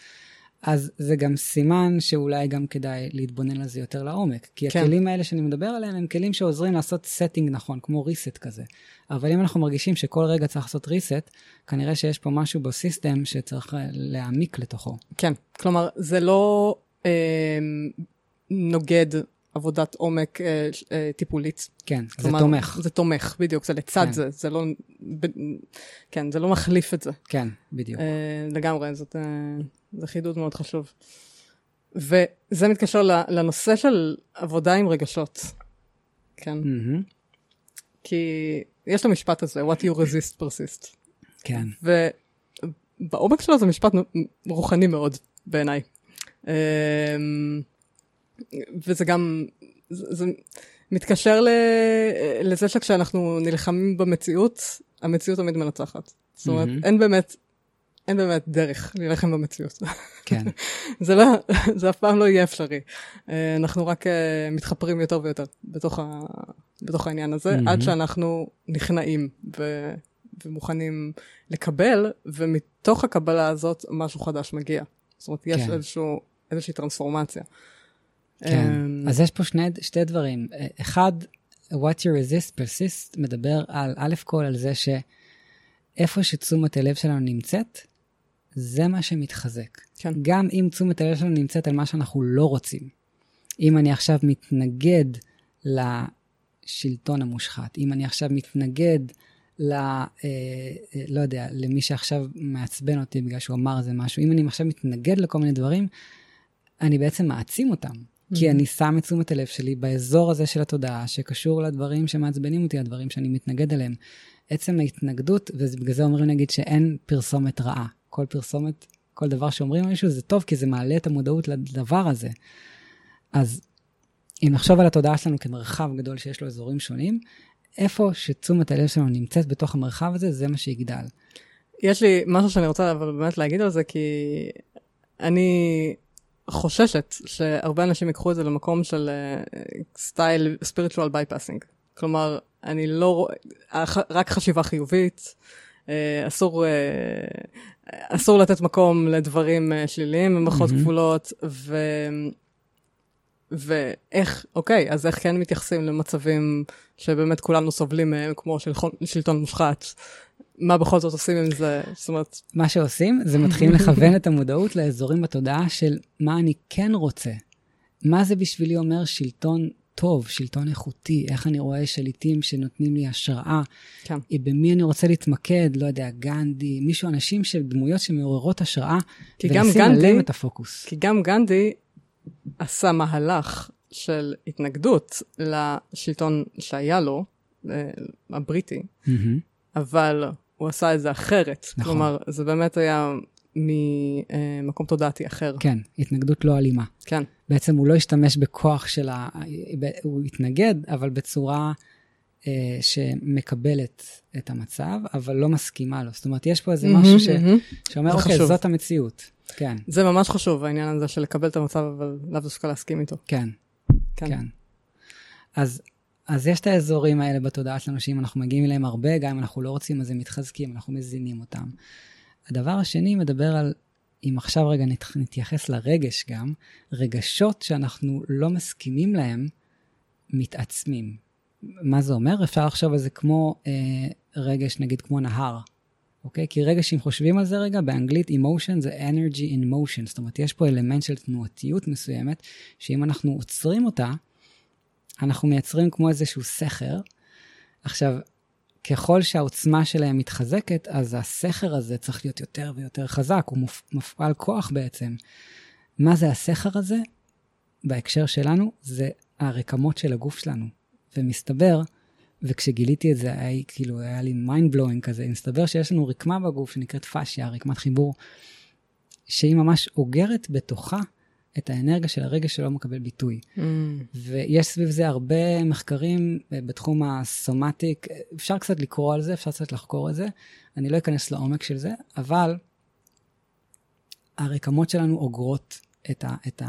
אז זה גם סימן שאולי גם כדאי להתבונן על זה יותר לעומק. כי כן. הכלים האלה שאני מדבר עליהם הם כלים שעוזרים לעשות setting נכון, כמו reset כזה. אבל אם אנחנו מרגישים שכל רגע צריך לעשות reset, כנראה שיש פה משהו בסיסטם שצריך אה, להעמיק לתוכו. כן, כלומר, זה לא אה, נוגד עבודת עומק אה, אה, טיפולית. כן, כלומר, זה תומך. זה תומך, בדיוק, זה לצד כן. זה, זה לא, ב, כן, זה לא מחליף את זה. כן, בדיוק. אה, לגמרי, זאת, אה, זה חידוד מאוד חשוב. וזה מתקשר לנושא של עבודה עם רגשות, כן? מהמם. כי יש את המשפט הזה, what you resist persist. כן, ובעומק שלו זה משפט רוחני מאוד בעיניי. אמ, וזה גם, זה, זה מתקשר ל, לזה שכשאנחנו נלחמים במציאות, המציאות תמיד מנצחת. זאת אומרת, מהמם. אין באמת, אין באמת דרך להילחם במציאות. כן, זה לא, זה אף פעם לא יהיה אפשרי. אה, אנחנו רק אה, מתחפרים יותר ויותר בתוך, ה, בתוך העניין הזה, מהמם. עד שאנחנו נכנעים ו, ומוכנים לקבל, ומתוך הקבלה הזאת משהו חדש מגיע. זאת אומרת, יש כן. איזשהו, איזושהי טרנספורמציה. כן. אמ, אז יש פה שני, שתי דברים. אחד, what you resist persist מדבר על, א' כל על זה שאיפה שתשומת הלב שלנו נמצאת, זה מה שמתחזק. כן. גם אם תשומת הלב שלנו נמצאת על מה שאנחנו לא רוצים. אם אני עכשיו מתנגד לשלטון המושחת, אם אני עכשיו מתנגד ל... אה, אה, לא יודע, למי שעכשיו מעצבן אותי בגלל שהוא אמר איזה משהו, אם אני עכשיו מתנגד לכל מיני דברים, אני בעצם מעצים אותם. כי אני שם את תשומת הלב שלי באזור הזה של התודעה, שקשור לדברים שמעצבנים אותי, הדברים שאני מתנגד אליהם. עצם ההתנגדות, ובגלל זה אומרים נגיד שאין פרסומת רעה. כל פרסומת, כל דבר שאומרים על מישהו זה טוב, כי זה מעלה את המודעות לדבר הזה. אז אם נחשוב על התודעה שלנו כמרחב גדול שיש לו אזורים שונים, איפה שתשומת הלב שלנו נמצאת בתוך המרחב הזה, זה מה שיגדל. יש לי משהו שאני רוצה אבל באמת להגיד על זה, כי אני חוששת שהרבה אנשים ייקחו את זה למקום של סטייל spiritual bypassing. כלומר, אני לא רואה, רק חשיבה חיובית, אה, אסור, אה, אסור לתת מקום לדברים אה, שליליים במרכאות מהמם. כפולות, ו... ואיך, אוקיי, אז איך כן מתייחסים למצבים שבאמת כולנו סובלים מהם, כמו שלטון מושחת? מה בכל זאת עושים עם זה? זאת אומרת, מה שעושים, זה מתחילים לכוון את המודעות לאזורים בתודעה של מה אני כן רוצה. מה זה בשבילי אומר שלטון טוב, שלטון איכותי, איך אני רואה שליטים שנותנים לי השראה, כן. אה, במי אני רוצה להתמקד, לא יודע, גנדי, מישהו, אנשים של דמויות שמעוררות השראה, כי גם ולשים גנדי- עליהם את הפוקוס. כי גם גנדי עשה מהלך של התנגדות לשלטון שהיה לו, אה, הבריטי, מהמם. אבל הוא עשה את זה אחרת. נכון. כלומר, זה באמת היה ממקום תודעתי אחר. כן, התנגדות לא אלימה. כן, בעצם הוא לא השתמש בכוח של ה... הוא התנגד, אבל בצורה אה, שמקבלת את המצב, אבל לא מסכימה לו. זאת אומרת, יש פה איזה משהו ש... מהמם. שאומר, אוקיי, חשוב. זאת המציאות. כן, זה ממש חשוב, העניין הזה של לקבל את המצב, אבל לאו דווקא להסכים איתו. כן, כן. כן. אז, אז יש את האזורים האלה בתודעה שלנו, שאם אנחנו מגיעים אליהם הרבה, גם אם אנחנו לא רוצים, אז הם מתחזקים, אנחנו מזינים אותם. הדבר השני מדבר על, אם עכשיו רגע נת- נתייחס לרגש גם, רגשות שאנחנו לא מסכימים להם, מתעצמים. מה זה אומר? אפשר לחשוב על זה כמו אה, רגש, נגיד כמו נהר, אוקיי? כי רגש, אם חושבים על זה רגע, באנגלית emotion זה energy in motion, זאת אומרת, יש פה אלמנט של תנועתיות מסוימת, שאם אנחנו עוצרים אותה, אנחנו מייצרים כמו איזשהו סכר. עכשיו, ככל שהעוצמה שלהם מתחזקת, אז הסכר הזה צריך להיות יותר ויותר חזק, הוא מפעל כוח בעצם. מה זה הסכר הזה? בהקשר שלנו, זה הרקמות של הגוף שלנו. ומסתבר, וכשגיליתי את זה, היה, כאילו, היה לי mind blowing כזה, מסתבר שיש לנו רקמה בגוף שנקראת פאשיה, רקמת חיבור, שהיא ממש אוגרת בתוכה את האנרגיה של הרגש שלא מקבל ביטוי. ויש סביב זה הרבה מחקרים אה, בתחום הסומטיק, אפשר קצת לקרוא על זה, אפשר קצת לחקור את זה, אני לא אכנס לעומק של זה, אבל הרקמות שלנו אוגרות את, ה, את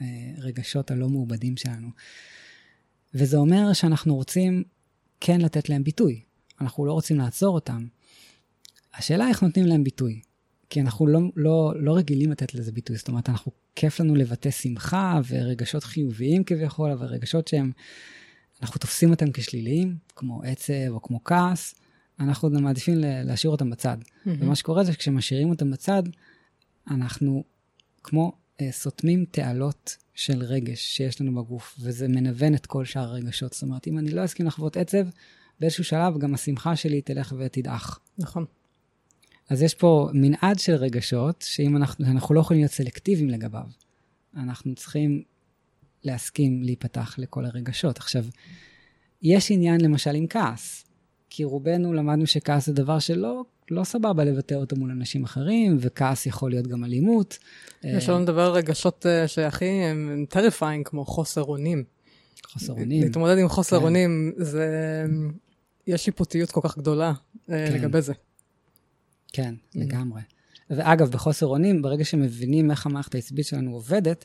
הרגשות הלא מעובדים שלנו. וזה אומר שאנחנו רוצים כן לתת להם ביטוי, אנחנו לא רוצים לעצור אותם. השאלה איך נותנים להם ביטוי. כי אנחנו לא, לא, לא רגילים לתת לזה ביטוי, זאת אומרת, אנחנו, כיף לנו לבטא שמחה ורגשות חיוביים כביכול, אבל רגשות שהם, אנחנו תופסים אותם כשליליים, כמו עצב או כמו כעס, אנחנו מעדיפים להשאיר אותם בצד. Mm-hmm. ומה שקורה זה שכשמשאירים אותם בצד, אנחנו כמו אה, סותמים תעלות של רגש שיש לנו בגוף, וזה מנוון את כל שאר הרגשות. זאת אומרת, אם אני לא אסכים לחוות עצב, באיזשהו שלב גם השמחה שלי תלך ותדעך. נכון. אז יש פה מנעד של רגשות, שאם אנחנו, אנחנו לא יכולים להיות סלקטיביים לגביו, אנחנו צריכים להסכים להיפתח לכל הרגשות. עכשיו, יש עניין למשל עם כעס, כי רובנו למדנו שכעס זה דבר שלא לא סבבה לבטא אותו מול אנשים אחרים, וכעס יכול להיות גם אלימות. יש לנו לדבר על רגשות אה, שהכי הם terrifying, כמו חוסר אונים. חוסר אונים. להתמודד עם חוסר כן. אונים, זה... יש שיפוטיות כל כך גדולה אה, כן. לגבי זה. כן, mm. לגמרי. ואגב, בחוסר אונים, ברגע שמבינים איך המערכת העצבית שלנו עובדת,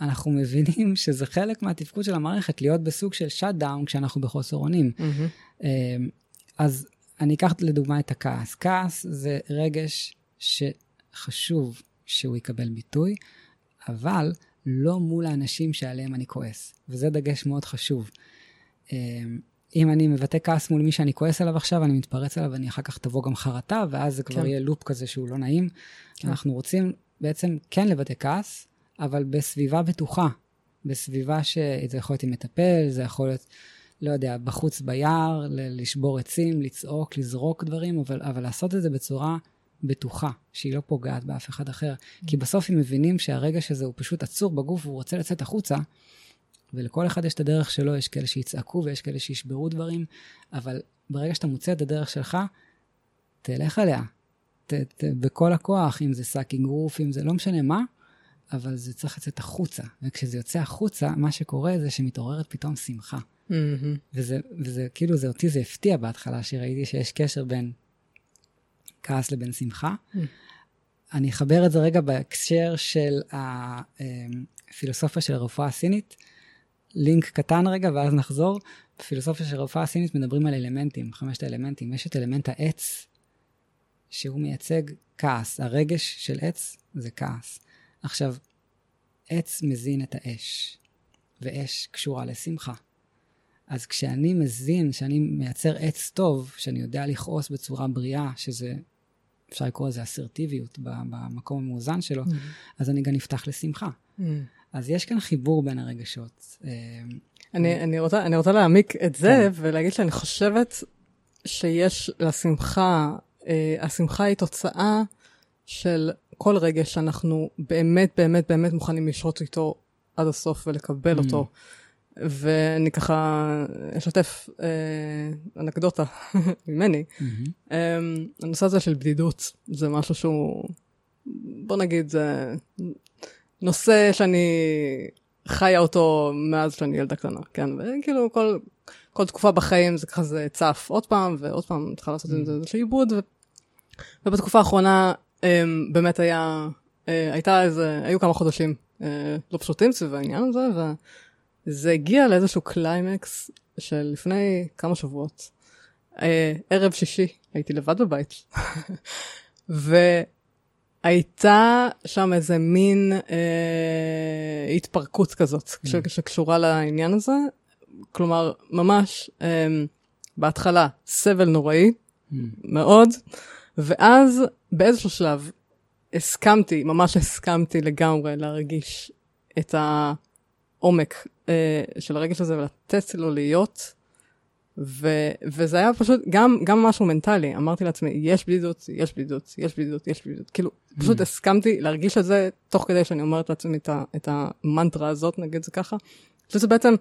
אנחנו מבינים שזה חלק מהתפקוד של המערכת, להיות בסוג של shutdown כשאנחנו בחוסר אונים. Mm-hmm. אז אני אקח לדוגמה את הכעס. כעס זה רגש שחשוב שהוא יקבל ביטוי, אבל לא מול האנשים שעליהם אני כועס, וזה דגש מאוד חשוב. אם אני מבטא כעס מול מי שאני כועס עליו עכשיו, אני מתפרץ עליו, ואני אחר כך תבוא גם חרטה, ואז זה כבר כן. יהיה loop כזה שהוא לא נעים. כן. אנחנו רוצים בעצם כן לבטא כעס, אבל בסביבה בטוחה, בסביבה שזה יכול להיות עם מטפל, זה יכול להיות, לא יודע, בחוץ ביער, לשבור עצים, לצעוק, לזרוק דברים, אבל, אבל לעשות את זה בצורה בטוחה, שהיא לא פוגעת באף אחד אחר. Mm. כי בסוף, אם מבינים שהרגע שזה הוא פשוט עצור בגוף והוא רוצה לצאת החוצה, ולכל אחד יש את הדרך שלו, יש כאלה שיצעקו ויש כאלה שישברו דברים, אבל ברגע שאתה מוצא את הדרך שלך, תלך עליה. ת, ת, בכל הכוח, אם זה סאקינג רוף, אם זה לא משנה מה, אבל זה צריך לצאת החוצה. וכשזה יוצא החוצה, מה שקורה זה שמתעוררת פתאום שמחה. Mm-hmm. וזה, וזה כאילו, זה אותי זה הפתיע בהתחלה, שראיתי שיש קשר בין כעס לבין שמחה. Mm-hmm. אני אחבר את זה רגע בהקשר של הפילוסופיה של הרפואה הסינית. לינק קטן רגע, ואז נחזור. בפילוסופיה של הרפואה הסינית מדברים על אלמנטים, חמשת האלמנטים. יש את אלמנט העץ, שהוא מייצג כעס. הרגש של עץ זה כעס. עכשיו, עץ מזין את האש, ואש קשורה לשמחה. אז כשאני מזין, כשאני מייצר עץ טוב, שאני יודע לכעוס בצורה בריאה, שזה, אפשר לקרוא לזה אסרטיביות במקום המאוזן שלו, mm-hmm. אז אני גם נפתח לשמחה. Mm-hmm. אז יש כאן חיבור בין הרגשות. אה, אני, אני, רוצה, אני רוצה להעמיק את זה כן. ולהגיד שאני חושבת שיש לשמחה, אה, השמחה היא תוצאה של כל רגש שאנחנו באמת באמת באמת מוכנים לשרות איתו עד הסוף ולקבל mm. אותו. ואני ככה אשתף אה, אנקדוטה ממני. Mm-hmm. אה, הנושא הזה של בדידות זה משהו שהוא, בוא נגיד, זה נושא שאני חיה אותו מאז שאני ילדה קטנה, כן? וכאילו כל, כל תקופה בחיים זה ככה זה צף עוד פעם ועוד פעם צריכה לעשות עם זה איזשהו עיבוד. ו... ובתקופה האחרונה um, באמת היה, uh, הייתה איזה, היו כמה חודשים uh, לא פשוטים סביב העניין הזה, וזה הגיע לאיזשהו קליימקס של לפני כמה שבועות. Uh, ערב שישי, הייתי לבד בבית. ו... הייתה שם איזה מין אה, התפרקות כזאת mm. שקשורה לעניין הזה. כלומר, ממש אה, בהתחלה סבל נוראי mm. מאוד, ואז באיזשהו שלב הסכמתי, ממש הסכמתי לגמרי להרגיש את העומק אה, של הרגש הזה ולתת לו להיות. ו- וזה היה פשוט גם, גם משהו מנטלי, אמרתי לעצמי, יש בדידות, יש בדידות, יש בדידות, יש בדידות. כאילו, mm. פשוט הסכמתי להרגיש את זה תוך כדי שאני אומרת לעצמי את, ה- את המנטרה הזאת, נגיד זה ככה. שזה בעצם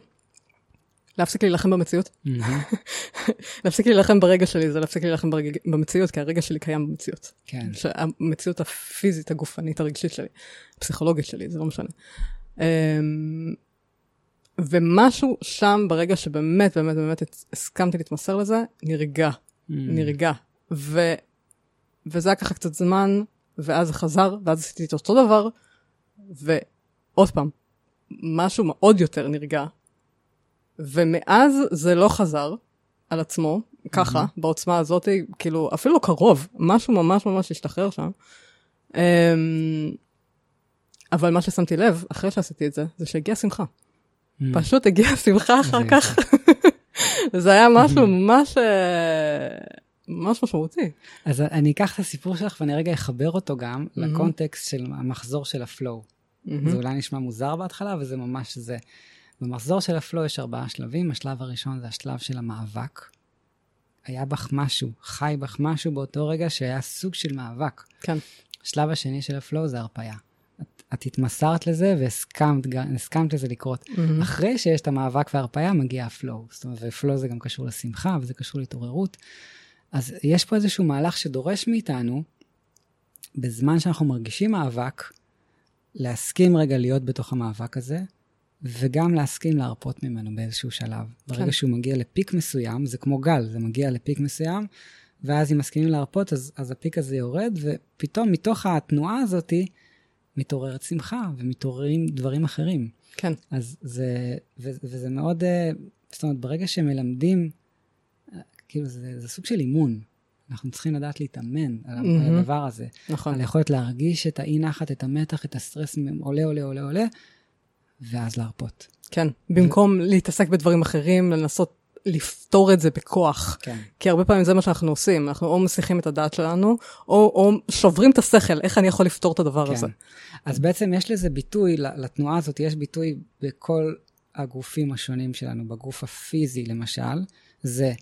להפסיק להילחם במציאות. Mm-hmm. להפסיק להילחם ברגע שלי, זה להפסיק להילחם ברג... במציאות, כי הרגע שלי קיים במציאות. כן. המציאות הפיזית, הגופנית, הרגשית שלי, הפסיכולוגית שלי, זה לא משנה. Um, ומשהו שם, ברגע שבאמת, באמת, באמת הסכמתי להתמסר לזה, נרגע. Mm. נרגע. ו... וזה היה ככה קצת זמן, ואז חזר, ואז עשיתי את אותו דבר, ועוד פעם, משהו מאוד יותר נרגע. ומאז זה לא חזר על עצמו, ככה, mm-hmm. בעוצמה הזאת, כאילו, אפילו לא קרוב, משהו ממש ממש השתחרר שם. אמ, אבל מה ששמתי לב, אחרי שעשיתי את זה, זה שהגיעה שמחה. Mm. פשוט הגיעה שמחה אחר זה כך. זה היה משהו ממש, אה, ממש משמעותי. אז אני אקח את הסיפור שלך ואני רגע אחבר אותו גם Mhm. לקונטקסט של המחזור של ה flow. זה אולי נשמע מוזר בהתחלה, וזה ממש זה. במחזור של ה flow יש ארבעה שלבים, השלב הראשון זה השלב של המאבק. היה בך משהו, חי בך משהו באותו רגע שהיה סוג של מאבק. כן. השלב השני של ה flow זה הרפיה. את, התמסרת לזה והסכמת לזה לקרות. מהמם. אחרי שיש את המאבק וההרפאיה, מגיע ה flow. זאת אומרת, ו flow זה גם קשור לשמחה, וזה קשור להתעוררות. אז יש פה איזשהו מהלך שדורש מאיתנו, בזמן שאנחנו מרגישים מאבק, להסכים רגע להיות בתוך המאבק הזה, וגם להסכים להרפות ממנו באיזשהו שלב. ברגע כן. שהוא מגיע ל peak מסוים, זה כמו גל, זה מגיע ל peak מסוים, ואז אם מסכימים להרפות, אז, אז הפיק הזה יורד, ופתאום מתוך התנועה הזאתי, מתעוררת שמחה, ומתעוררים דברים אחרים. כן. אז זה, ו, וזה מאוד, אה, זאת אומרת, ברגע שמלמדים, כאילו זה, זה סוג של אימון. אנחנו צריכים לדעת להתאמן על. על הדבר הזה. נכון. על היכולת להרגיש את האי נחת, את המתח, את הסטרס עולה, עולה, עולה, עולה, ואז להרפות. כן. במקום להתעסק בדברים אחרים, לנסות לפתור את זה בכוח. כן. כי הרבה פעמים זה מה שאנחנו עושים, אנחנו או מסיחים את הדעת שלנו, או, או שוברים את השכל, איך אני יכול לפתור את הדבר הזה. כן. אז בעצם יש לזה ביטוי, לתנועה הזאת יש ביטוי בכל הגופים השונים שלנו. בגוף הפיזי, למשל, זה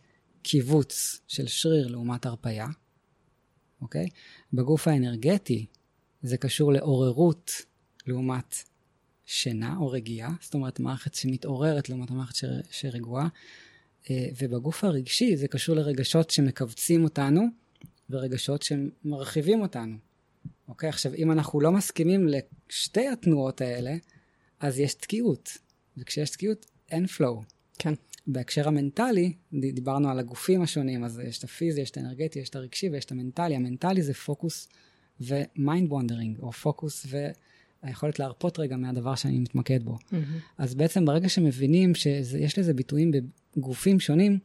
קיבוץ של שריר לעומת הרפייה, אוקיי? בגוף האנרגטי, זה קשור לעוררות לעומת שינה או רגיעה, זאת אומרת, מערכת שמתעוררת לעומת המערכת ש- שרגועה. אה, ובגוף הרגשי זה קשור לרגשות שמכווצים אותנו ורגשות שמרחיבים אותנו. אוקיי? עכשיו, אם אנחנו לא מסכימים לשתי התנועות האלה, אז יש תקיעות. וכשיש תקיעות, אין flow. כן. בהקשר המנטלי, דיברנו על הגופים השונים, אז יש את הפיזי, יש את האנרגטי, יש את הרגשי ויש את המנטלי. המנטלי זה פוקוס ו mind wandering, או פוקוס והיכולת להרפות רגע מהדבר שאני מתמקד בו. מהמם. אז בעצם ברגע שמבינים שיש לזה ביטויים בגופים שונים,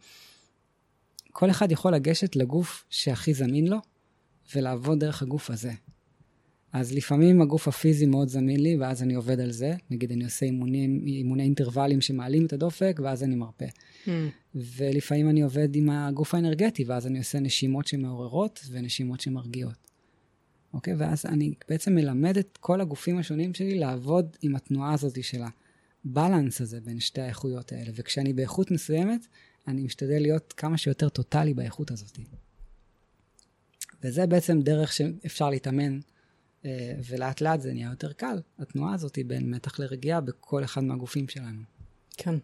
כל אחד יכול לגשת לגוף שהכי זמין לו, ולעבוד דרך הגוף הזה. אז לפעמים הגוף הפיזי מאוד זמין לי, ואז אני עובד על זה. נגיד, אני עושה אימונים, אימוני אינטרוולים שמעלים את הדופק, ואז אני מרפה. מהמם. ולפעמים אני עובד עם הגוף האנרגטי, ואז אני עושה נשימות שמעוררות ונשימות שמרגיעות. אוקיי? ואז אני בעצם מלמד את כל הגופים השונים שלי לעבוד עם התנועה הזאת של הבלנס הזה בין שתי האיכויות האלה. וכשאני באיכות מסוימת, אני משתדל להיות כמה שיותר טוטאלי באיכות הזאת. וזה בעצם דרך שאפשר להתאמן, אה, ולאט לאט זה נהיה יותר קל, התנועה הזאת בין מתח לרגיעה בכל אחד מהגופים שלנו. כן.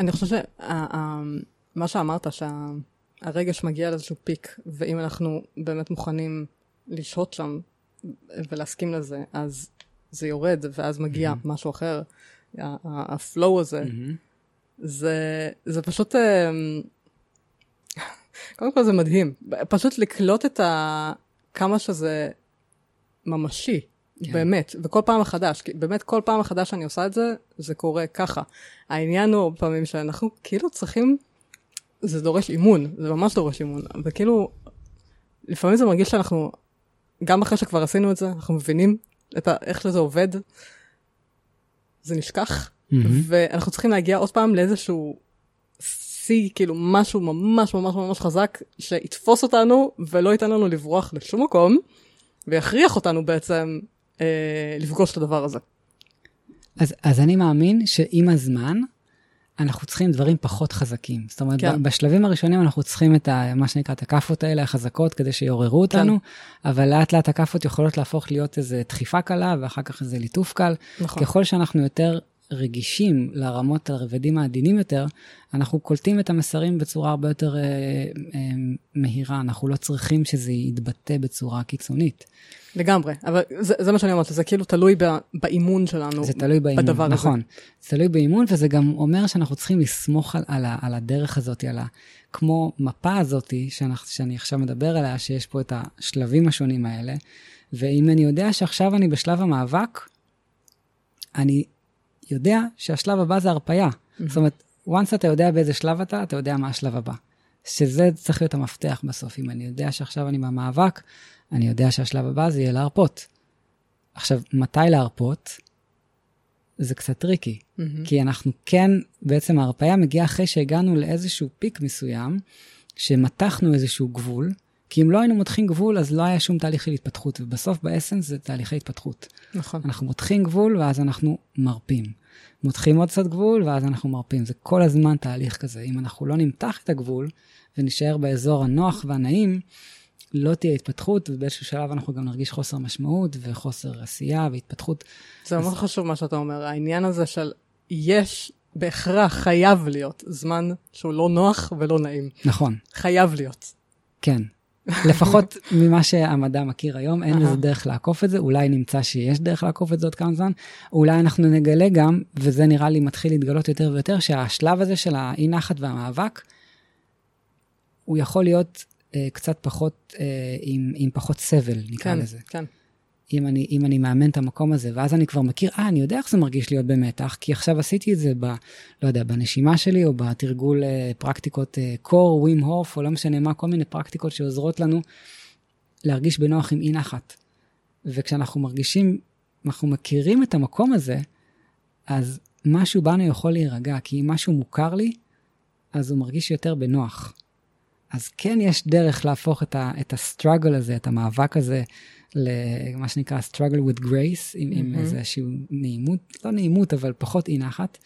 אני חושבת שמה שאמרת, שהרגש מגיע לאיזשהו פיק, ואם אנחנו באמת מוכנים לשהות שם ולהסכים לזה, אז זה יורד, ואז מגיע מהמם. משהו אחר. הפלואו הזה, זה, זה פשוט, אמ, קודם כל זה מדהים. פשוט לקלוט את ה... כמה שזה ממשי, כן. באמת, וכל פעם מחדש, כי באמת כל פעם מחדש שאני עושה את זה, זה קורה ככה. העניין הוא פעמים שאנחנו כאילו צריכים, זה דורש אימון, זה ממש דורש אימון, וכאילו, לפעמים זה מרגיש שאנחנו, גם אחרי שכבר עשינו את זה, אנחנו מבינים את ה, איך שזה עובד, זה נשכח, מהמם. ואנחנו צריכים להגיע עוד פעם לאיזשהו שיא, כאילו משהו ממש ממש ממש חזק, שיתפוס אותנו ולא ייתן לנו לברוח לשום מקום, ויכריח אותנו בעצם אה, לפגוש את הדבר הזה. אז, אז אני מאמין שעם הזמן, אנחנו צריכים דברים פחות חזקים. זאת אומרת, כן. כן. בשלבים הראשונים אנחנו צריכים את ה, מה שנקרא, את הכאפות האלה, החזקות, כדי שיעוררו אותנו, כן. אבל לאט לאט הכאפות יכולות להפוך להיות איזו דחיפה קלה, ואחר כך איזה ליטוף קל. נכון. ככל שאנחנו יותר רגישים לרמות הרבדים העדינים יותר, אנחנו קולטים את המסרים בצורה הרבה יותר אה, אה, מהירה, אנחנו לא צריכים שזה יתבטא בצורה קיצונית. לגמרי, אבל זה, זה מה שאני אומרת, זה כאילו תלוי ב, באימון שלנו. זה תלוי באימון, בדבר הזה. נכון. זה תלוי באימון, וזה גם אומר שאנחנו צריכים לסמוך על, על, על הדרך הזאת, על ה... כמו מפה הזאת שאנחנו, שאני עכשיו מדבר עליה, שיש פה את השלבים השונים האלה, ואם אני יודע שעכשיו אני בשלב המאבק, אני יודע שהשלב הבא זה הרפייה. זאת אומרת, once אתה יודע באיזה שלב אתה, אתה יודע מה השלב הבא. שזה צריך להיות המפתח בסוף. אם אני יודע שעכשיו אני במאבק, אני יודע שהשלב הבא זה יהיה להרפות. עכשיו, מתי להרפות? זה קצת tricky, mm-hmm. כי אנחנו כן, בעצם ההרפיה מגיעה אחרי שהגענו לאיזשהו peak מסוים, שמתחנו איזשהו גבול, כי אם לא היינו מותחים גבול, אז לא היה שום תהליך של התפתחות, ובסוף ב essence זה תהליכי התפתחות. נכון. אנחנו מותחים גבול, ואז אנחנו מרפים. מותחים עוד קצת גבול, ואז אנחנו מרפים. זה כל הזמן תהליך כזה. אם אנחנו לא נמתח את הגבול, ונשאר באזור הנוח והנעים, לא תהיה התפתחות, ובאיזשהו שלב אנחנו גם נרגיש חוסר משמעות וחוסר עשייה והתפתחות. זה מאוד אז... חשוב מה שאתה אומר, העניין הזה של יש, בהכרח חייב להיות זמן שהוא לא נוח ולא נעים. נכון. חייב להיות. כן. לפחות ממה שהמדע מכיר היום, אין איזה דרך לעקוף את זה, אולי נמצא שיש דרך לעקוף את זה עוד כמה זמן, אולי אנחנו נגלה גם, וזה נראה לי מתחיל להתגלות יותר ויותר, שהשלב הזה של האי נחת והמאבק, הוא יכול להיות אה, קצת פחות, אה, עם, עם פחות סבל, נקרא כן, לזה. כן. אם אני, אם אני מאמן את המקום הזה, ואז אני כבר מכיר, אה, אני יודע איך זה מרגיש להיות במתח, כי עכשיו עשיתי את זה ב, לא יודע, בנשימה שלי, או בתרגול אה, פרקטיקות קור, ווים הוף, או לא משנה מה, כל מיני פרקטיקות שעוזרות לנו להרגיש בנוח עם אי נחת. וכשאנחנו מרגישים, אנחנו מכירים את המקום הזה, אז משהו בנו יכול להירגע, כי אם משהו מוכר לי, אז הוא מרגיש יותר בנוח. אז כן יש דרך להפוך את, ה, את הסטראגל הזה, את המאבק הזה, למה שנקרא struggle with grace, עם, mm-hmm. עם איזושהי נעימות, לא נעימות, אבל פחות אי נחת,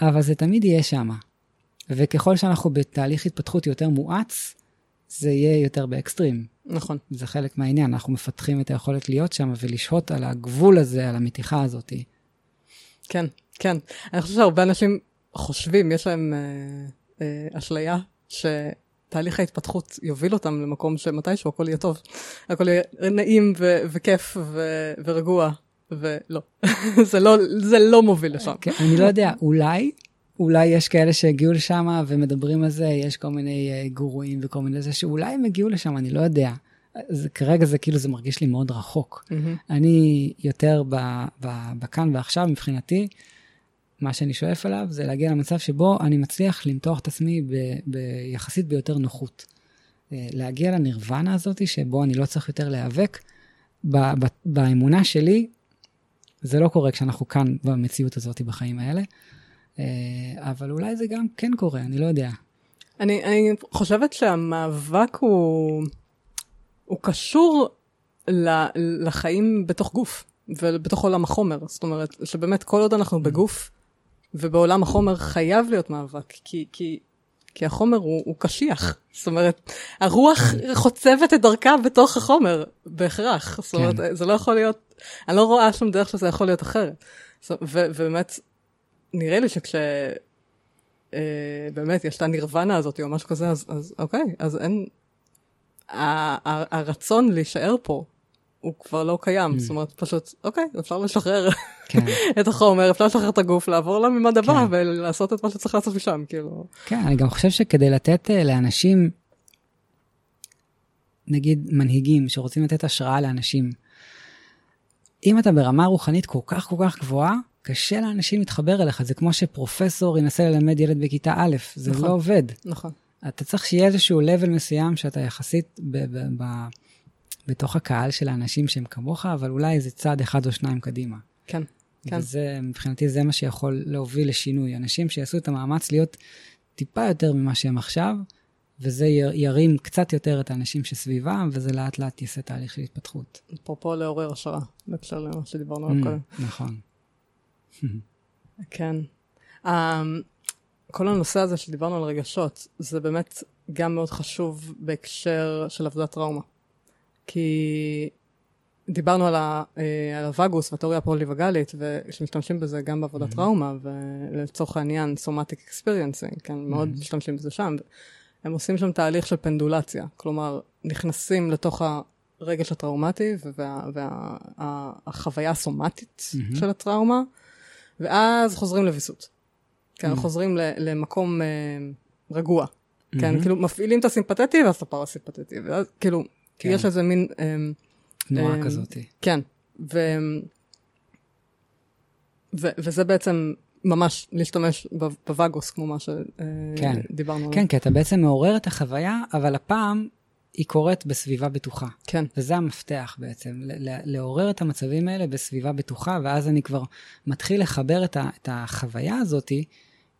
אבל זה תמיד יהיה שם. וככל שאנחנו בתהליך התפתחות יותר מואץ, זה יהיה יותר באקסטרים. נכון. זה חלק מהעניין, אנחנו מפתחים את היכולת להיות שם ולשהות על הגבול הזה, על המתיחה הזאת. כן, כן. אני חושבת שהרבה אנשים חושבים, יש להם אה, אה, אשליה, ש... תהליך ההתפתחות יוביל אותם למקום שמתישהו הכל יהיה טוב. הכל יהיה נעים ו- וכיף ו- ורגוע, ולא. זה לא, זה לא מוביל לשם. כן, אני לא יודע, אולי, אולי יש כאלה שהגיעו לשם ומדברים על זה, יש כל מיני uh, גורואים וכל מיני זה, שאולי הם הגיעו לשם, אני לא יודע. זה, כרגע זה כאילו, זה מרגיש לי מאוד רחוק. Mm-hmm. אני יותר בכאן ועכשיו מבחינתי. מה שאני שואף אליו זה להגיע למצב שבו אני מצליח למתוח את עצמי ב, ביחסית ביותר נוחות. אה, להגיע לנירוונה הזאת, שבו אני לא צריך יותר להיאבק. ב, ב, באמונה שלי, זה לא קורה כשאנחנו כאן במציאות הזאת בחיים האלה, אה, אבל אולי זה גם כן קורה, אני לא יודע. אני, אני חושבת שהמאבק הוא, הוא קשור לחיים בתוך גוף ובתוך עולם החומר. זאת אומרת, שבאמת כל עוד אנחנו בגוף, ובעולם החומר חייב להיות מאבק, כי, כי, כי החומר הוא, הוא קשיח. זאת אומרת, הרוח חוצבת את דרכה בתוך החומר, בהכרח. זאת אומרת, כן. זה לא יכול להיות, אני לא רואה שום דרך שזה יכול להיות אחרת. ו, ובאמת, נראה לי שכש... אה, באמת, יש את הנירוונה הזאת או משהו כזה, אז, אז אוקיי, אז אין... הרצון להישאר פה הוא כבר לא קיים, mm. זאת אומרת, פשוט, אוקיי, אפשר לשחרר כן. את החומר, אפשר לשחרר את הגוף, לעבור לממד הבא כן. ולעשות את מה שצריך לעשות משם, כאילו. כן, אני גם חושב שכדי לתת uh, לאנשים, נגיד מנהיגים שרוצים לתת השראה לאנשים, אם אתה ברמה רוחנית כל כך כל כך גבוהה, קשה לאנשים להתחבר אליך, זה כמו שפרופסור ינסה ללמד ילד בכיתה א', זה נכון, לא עובד. נכון. אתה צריך שיהיה איזשהו level מסוים שאתה יחסית ב- ב- ב- בתוך הקהל של האנשים שהם כמוך, אבל אולי איזה צעד אחד או שניים קדימה. כן, כן. וזה, מבחינתי, זה מה שיכול להוביל לשינוי. אנשים שיעשו את המאמץ להיות טיפה יותר ממה שהם עכשיו, וזה ירים קצת יותר את האנשים שסביבם, וזה לאט לאט יעשה תהליך של התפתחות. אפרופו לעורר השראה, בהקשר למה שדיברנו עליו mm, קודם. נכון. כן. Um, כל הנושא הזה שדיברנו על רגשות, זה באמת גם מאוד חשוב בהקשר של עבודת טראומה. כי דיברנו על, ה, אה, על הווגוס והתיאוריה הפוליווגלית, ושמשתמשים בזה גם בעבודת mm-hmm. טראומה, ולצורך העניין, somatic experiencing, כן, mm-hmm. מאוד משתמשים בזה שם. הם עושים שם תהליך של פנדולציה, כלומר, נכנסים לתוך הרגש הטראומטי והחוויה וה, הסומטית mm-hmm. של הטראומה, ואז חוזרים לוויסות. כן, mm-hmm. חוזרים למקום uh, רגוע. Mm-hmm. כן, כאילו מפעילים את הסימפתטי ואז את הפרסימפטטי, ואז כאילו כן. יש איזה מין... אמ, תנועה um, כזאת. כן, ו, ו, וזה בעצם ממש להשתמש בווגוס, כמו מה שדיברנו כן. עליו. כן, כי אתה בעצם מעורר את החוויה, אבל הפעם היא קורית בסביבה בטוחה. כן. וזה המפתח בעצם, לעורר את המצבים האלה בסביבה בטוחה, ואז אני כבר מתחיל לחבר את, ה, את החוויה הזאתי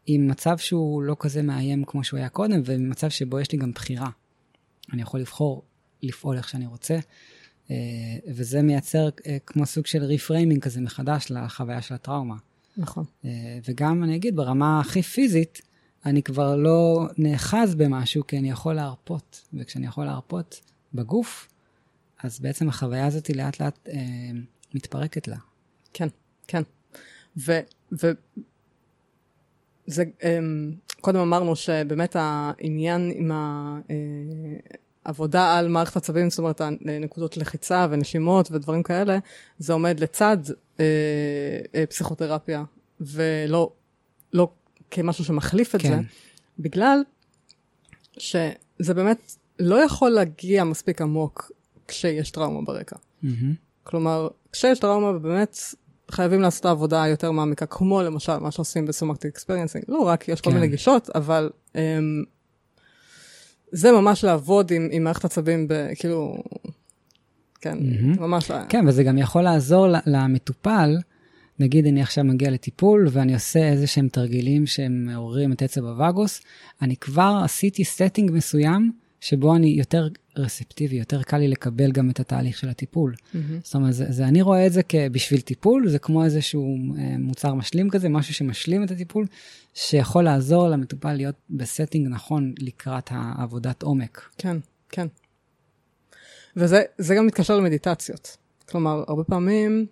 עם מצב שהוא לא כזה מאיים כמו שהוא היה קודם, ומצב שבו יש לי גם בחירה. אני יכול לבחור לפעול איך שאני רוצה, אה, וזה מייצר אה, כמו סוג של ריפריימינג כזה מחדש לחוויה של הטראומה. נכון. אה, וגם, אני אגיד, ברמה הכי פיזית, אני כבר לא נאחז במשהו, כי אני יכול להרפות. וכשאני יכול להרפות בגוף, אז בעצם החוויה הזאת לאט לאט אה, מתפרקת לה. כן, כן. ו... ו... זה, אה, קודם אמרנו שבאמת העניין עם העבודה על מערכת עצבים, זאת אומרת, נקודות לחיצה ונשימות ודברים כאלה, זה עומד לצד אה, אה, פסיכותרפיה, ולא לא כמשהו שמחליף את כן. זה, בגלל שזה באמת לא יכול להגיע מספיק עמוק כשיש טראומה ברקע. Mm-hmm. כלומר, כשיש טראומה באמת חייבים לעשות עבודה יותר מעמיקה, כמו למשל מה שעושים ב somatic experiencing. לא רק, יש כל כן. מיני גישות, אבל um, זה ממש לעבוד עם, עם מערכת עצבים, כאילו, כן, mm-hmm. ממש... כן, וזה גם יכול לעזור למטופל. נגיד אני עכשיו מגיע לטיפול ואני עושה איזה שהם תרגילים שהם מעוררים את עצב הווגוס, אני כבר עשיתי setting מסוים שבו אני יותר רספטיבי, יותר קל לי לקבל גם את התהליך של הטיפול. Mm-hmm. זאת אומרת, זה, זה, אני רואה את זה כבשביל טיפול, זה כמו איזשהו אה, מוצר משלים כזה, משהו שמשלים את הטיפול, שיכול לעזור למטופל להיות ב setting נכון לקראת העבודת עומק. כן, כן. וזה גם מתקשר למדיטציות. כלומר, הרבה פעמים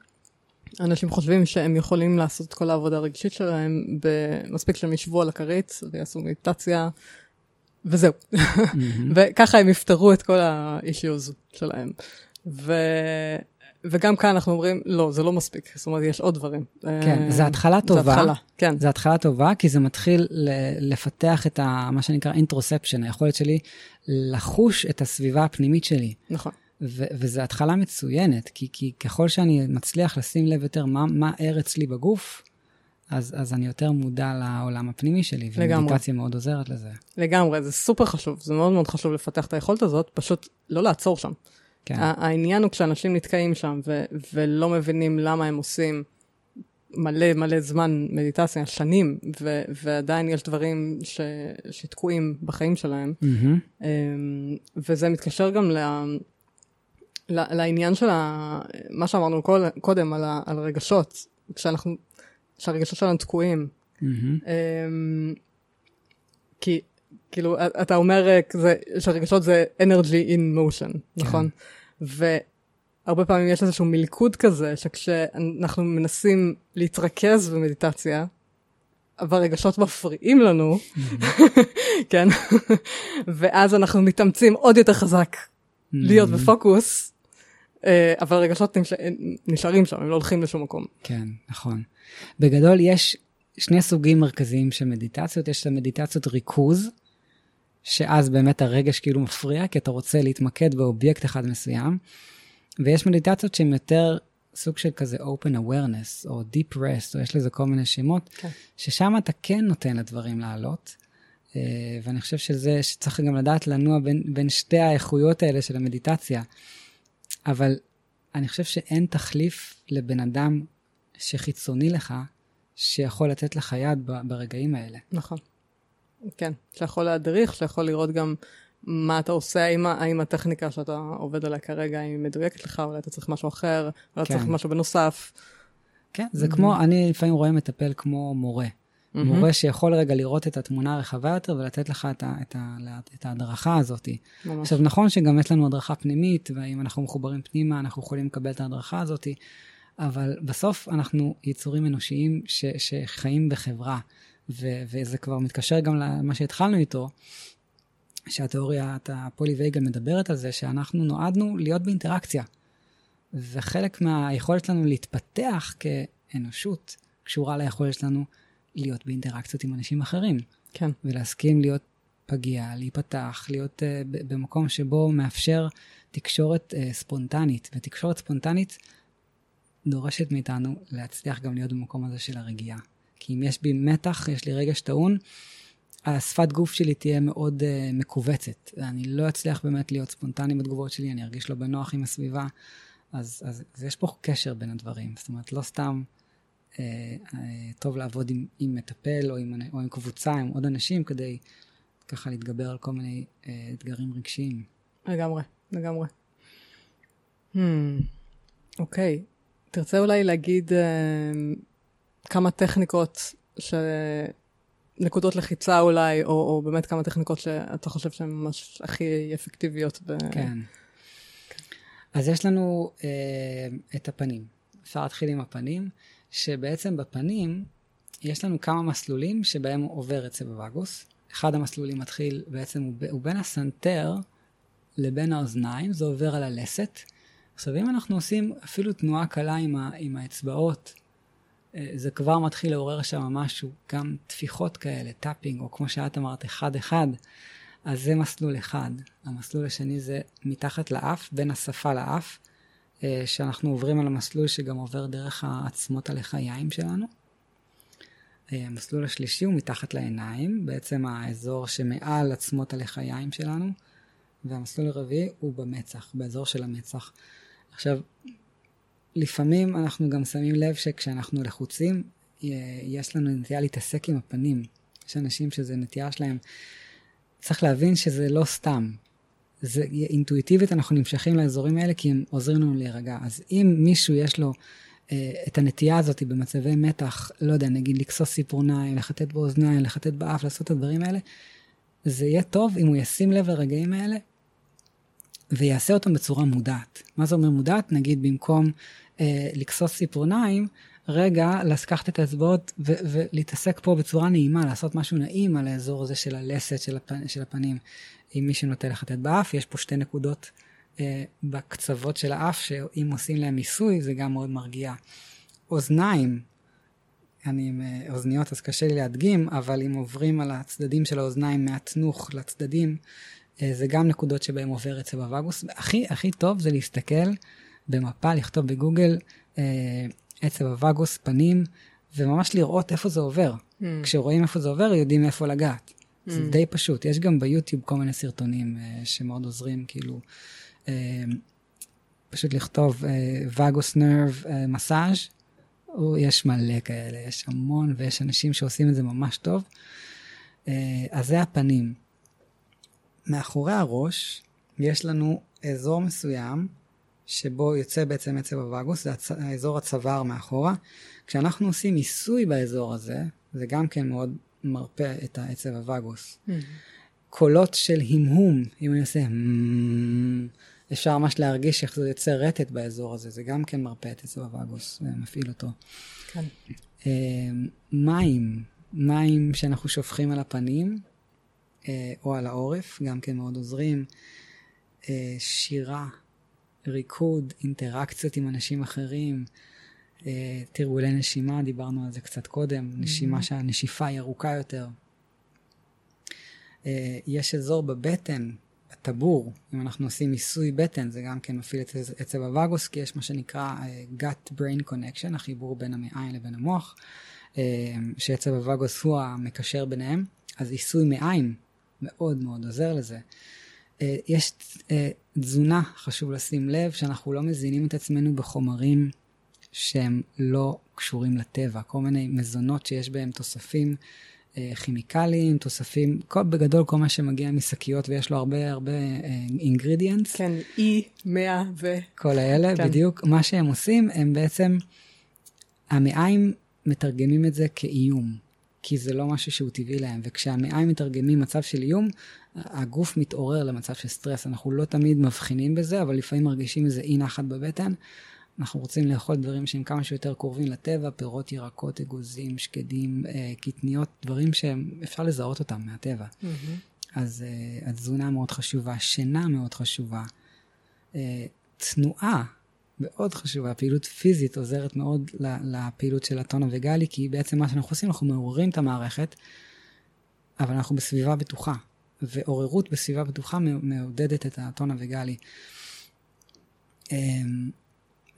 אנשים חושבים שהם יכולים לעשות את כל העבודה הרגשית שלהם, מספיק שהם ישבו על הכרית ויעשו מדיטציה, וזהו. Mm-hmm. וככה הם יפתרו את כל ה-issues שלהם. ו... וגם כאן אנחנו אומרים, לא, זה לא מספיק, זאת אומרת, יש עוד דברים. כן, אה, זו התחלה טובה. זו התחלה, כן. זו התחלה טובה, כי זה מתחיל לפתח את ה, מה שנקרא אינטרוספשן, היכולת שלי לחוש את הסביבה הפנימית שלי. נכון. ו- וזו התחלה מצוינת, כי, כי ככל שאני מצליח לשים לב יותר מה, מה ער אצלי בגוף, אז, אז אני יותר מודע לעולם הפנימי שלי, ומדיטציה מאוד עוזרת לזה. לגמרי, זה סופר חשוב, זה מאוד מאוד חשוב לפתח את היכולת הזאת, פשוט לא לעצור שם. כן. העניין הוא כשאנשים נתקעים שם ו- ולא מבינים למה הם עושים מלא מלא זמן מדיטציה, שנים, ו- ועדיין יש דברים ש- שתקועים בחיים שלהם. Mm-hmm. וזה מתקשר גם ל- לעניין של ה... מה שאמרנו קודם על, ה... על רגשות, כשאנחנו, כשהרגשות שלנו תקועים. Mm-hmm. כי כאילו אתה אומר אה, כזה, שהרגשות זה energy in motion, כן. נכון? והרבה פעמים יש איזשהו מלכוד כזה, שכשאנחנו מנסים להתרכז במדיטציה, אבל רגשות מפריעים לנו. כן? ואז אנחנו מתאמצים עוד יותר חזק. להיות בפוקוס, אבל הרגשות נשארים שם, הם לא הולכים לשום מקום. כן, נכון. בגדול יש שני סוגים מרכזיים של מדיטציות, יש את המדיטציות ריכוז, שאז באמת הרגש כאילו מפריע, כי אתה רוצה להתמקד באובייקט אחד מסוים, ויש מדיטציות שהן יותר סוג של כזה open awareness, או deep rest, או יש לזה כל מיני שמות, כן. ששם אתה כן נותן לדברים לעלות. אה, ואני חושב שזה, שצריך גם לדעת לנוע בין, בין שתי האיכויות האלה של המדיטציה. אבל אני חושב שאין תחליף לבן אדם שחיצוני לך, שיכול לתת לך יד ברגעים האלה. נכון. כן, שיכול להדריך, שיכול לראות גם מה אתה עושה, האם, האם הטכניקה שאתה עובד עליה כרגע היא מדויקת לך, אולי אתה צריך משהו אחר, אולי כן. צריך משהו בנוסף. כן, זה mm-hmm. כמו, אני לפעמים רואה מטפל כמו מורה. Mm-hmm. מורה שיכול רגע לראות את התמונה הרחבה יותר ולתת לך את, ה, את, ה, את ההדרכה הזאת. ממש. עכשיו, נכון שגם יש לנו הדרכה פנימית, ואם אנחנו מחוברים פנימה, אנחנו יכולים לקבל את ההדרכה הזאת, אבל בסוף אנחנו יצורים אנושיים ש, שחיים בחברה, ו, וזה כבר מתקשר גם למה שהתחלנו איתו, שהתיאוריית הפולי-וייגל מדברת על זה, שאנחנו נועדנו להיות באינטראקציה. וחלק מהיכולת שלנו להתפתח כאנושות קשורה ליכולת שלנו להיות באינטראקציות עם אנשים אחרים. כן. ולהסכים להיות פגיע, להיפתח, להיות uh, במקום שבו מאפשר תקשורת uh, ספונטנית. ותקשורת ספונטנית דורשת מאיתנו להצליח גם להיות במקום הזה של הרגיעה. כי אם יש בי מתח, יש לי רגש טעון, השפת גוף שלי תהיה מאוד uh, מכווצת. אני לא אצליח באמת להיות ספונטני בתגובות שלי, אני ארגיש לא בנוח עם הסביבה. אז, אז, אז יש פה קשר בין הדברים. זאת אומרת, לא סתם טוב לעבוד עם, עם מטפל או עם, או עם קבוצה, עם עוד אנשים, כדי ככה להתגבר על כל מיני uh, אתגרים רגשיים. לגמרי, לגמרי. Hmm, אוקיי. Okay. תרצה אולי להגיד uh, כמה טכניקות ש... נקודות לחיצה אולי, או, או באמת כמה טכניקות שאתה חושב שהן ממש הכי אפקטיביות. ב... כן. כן. אז יש לנו אה, את הפנים. אפשר להתחיל עם הפנים, שבעצם בפנים יש לנו כמה מסלולים שבהם עובר עצב הווגוס. אחד המסלולים מתחיל, בעצם הוא, הוא בין הסנטר לבין האוזניים, זה עובר על הלסת. עכשיו, אם אנחנו עושים אפילו תנועה קלה עם, ה, עם האצבעות, אה, זה כבר מתחיל לעורר שם משהו, גם טפיחות כאלה, tapping, או כמו שאת אמרת, אחד-אחד, אז זה מסלול אחד. המסלול השני זה מתחת לאף, בין השפה לאף, שאנחנו עוברים על המסלול שגם עובר דרך העצמות הלחיים שלנו. אה, המסלול השלישי הוא מתחת לעיניים, בעצם האזור שמעל עצמות הלחיים שלנו, והמסלול הרביעי הוא במצח, באזור של המצח. עכשיו, לפעמים אנחנו גם שמים לב שכשאנחנו לחוצים, יש לנו נטייה להתעסק עם הפנים. יש אנשים שזה נטייה שלהם. צריך להבין שזה לא סתם. זה אינטואיטיבית אנחנו נמשכים לאזורים האלה כי הם עוזרים לנו להירגע. אז אם מישהו יש לו אה, את הנטייה הזאת במצבי מתח, לא יודע, נגיד לכסוס ציפורניים, לחטט באוזניים, לחטט באף, לעשות את הדברים האלה, זה יהיה טוב אם הוא ישים לב לרגעים האלה ויעשה אותם בצורה מודעת. מה זה אומר מודעת? נגיד במקום אה, לכסוס ציפורניים, רגע לקחת את האצבעות ולהתעסק פה בצורה נעימה, לעשות משהו נעים על האזור הזה של הלסת של, הפ- של הפנים. אם מישהו נוטה לחטט באף, יש פה שתי נקודות אה, בקצוות של האף, שאם עושים להם מיסוי זה גם מאוד מרגיע. אוזניים, אני עם אה, אוזניות אז קשה לי להדגים, אבל אם עוברים על הצדדים של האוזניים מהתנוך לצדדים, אה, זה גם נקודות שבהם עובר עצב הווגוס. הכי הכי טוב זה להסתכל במפה, לכתוב בגוגל אה, עצב הווגוס, פנים, וממש לראות איפה זה עובר. Mm. כשרואים איפה זה עובר, יודעים איפה לגעת. Mm. זה די פשוט. יש גם ביוטיוב כל מיני סרטונים אה, שמאוד עוזרים, כאילו, אה, פשוט לכתוב וגוס נרב מסאז', יש מלא כאלה, יש המון, ויש אנשים שעושים את זה ממש טוב. אה, אז זה הפנים. מאחורי הראש יש לנו אזור מסוים שבו יוצא בעצם עצב הווגוס, זה הצ... האזור הצוואר מאחורה. כשאנחנו עושים עיסוי באזור הזה, זה גם כן מאוד מרפא את העצב הווגוס. Mm-hmm. קולות של המהום, אם אני עושה אפשר ממש להרגיש איך זה יוצא רטט באזור הזה, זה גם כן מרפא את עצב הווגוס ומפעיל אותו. כן. אה, מים, מים שאנחנו שופכים על הפנים אה, או על העורף, גם כן מאוד עוזרים. אה, שירה, ריקוד, אינטראקציות עם אנשים אחרים, תרגולי נשימה, דיברנו על זה קצת קודם, mm-hmm. נשימה שהנשיפה היא ארוכה יותר. אה, יש אזור בבטן, בטבור, אם אנחנו עושים עיסוי בטן, זה גם כן מפעיל את עצב הווגוס, כי יש מה שנקרא gut brain connection, החיבור בין המעיים לבין המוח, שעצב הווגוס הוא המקשר ביניהם, אז עיסוי מעיים מאוד מאוד עוזר לזה. אה, יש אה, תזונה, חשוב לשים לב, שאנחנו לא מזינים את עצמנו בחומרים שהם לא קשורים לטבע. כל מיני מזונות שיש בהם תוספים אה, כימיקליים, תוספים, כל, בגדול כל מה שמגיע משקיות ויש לו הרבה הרבה ingredients. כן, E, מאה ו... כל האלה, כן. בדיוק. מה שהם עושים, הם בעצם, המעיים מתרגמים את זה כאיום. כי זה לא משהו שהוא טבעי להם. וכשהמעיים מתרגמים מצב של איום, הגוף מתעורר למצב של סטרס. אנחנו לא תמיד מבחינים בזה, אבל לפעמים מרגישים איזה אי נחת בבטן. אנחנו רוצים לאכול דברים שהם כמה שיותר קרובים לטבע, פירות, ירקות, אגוזים, שקדים, אה, קטניות, דברים שאפשר לזהות אותם מהטבע. Mm-hmm. אז אה, התזונה מאוד חשובה, שינה מאוד חשובה, אה, תנועה מאוד חשובה, פעילות פיזית עוזרת מאוד לפעילות של הטונה וגלי, כי בעצם מה שאנחנו עושים, אנחנו מעוררים את המערכת, אבל אנחנו בסביבה בטוחה. ועוררות בסביבה בטוחה מעודדת את הטונה וגלי.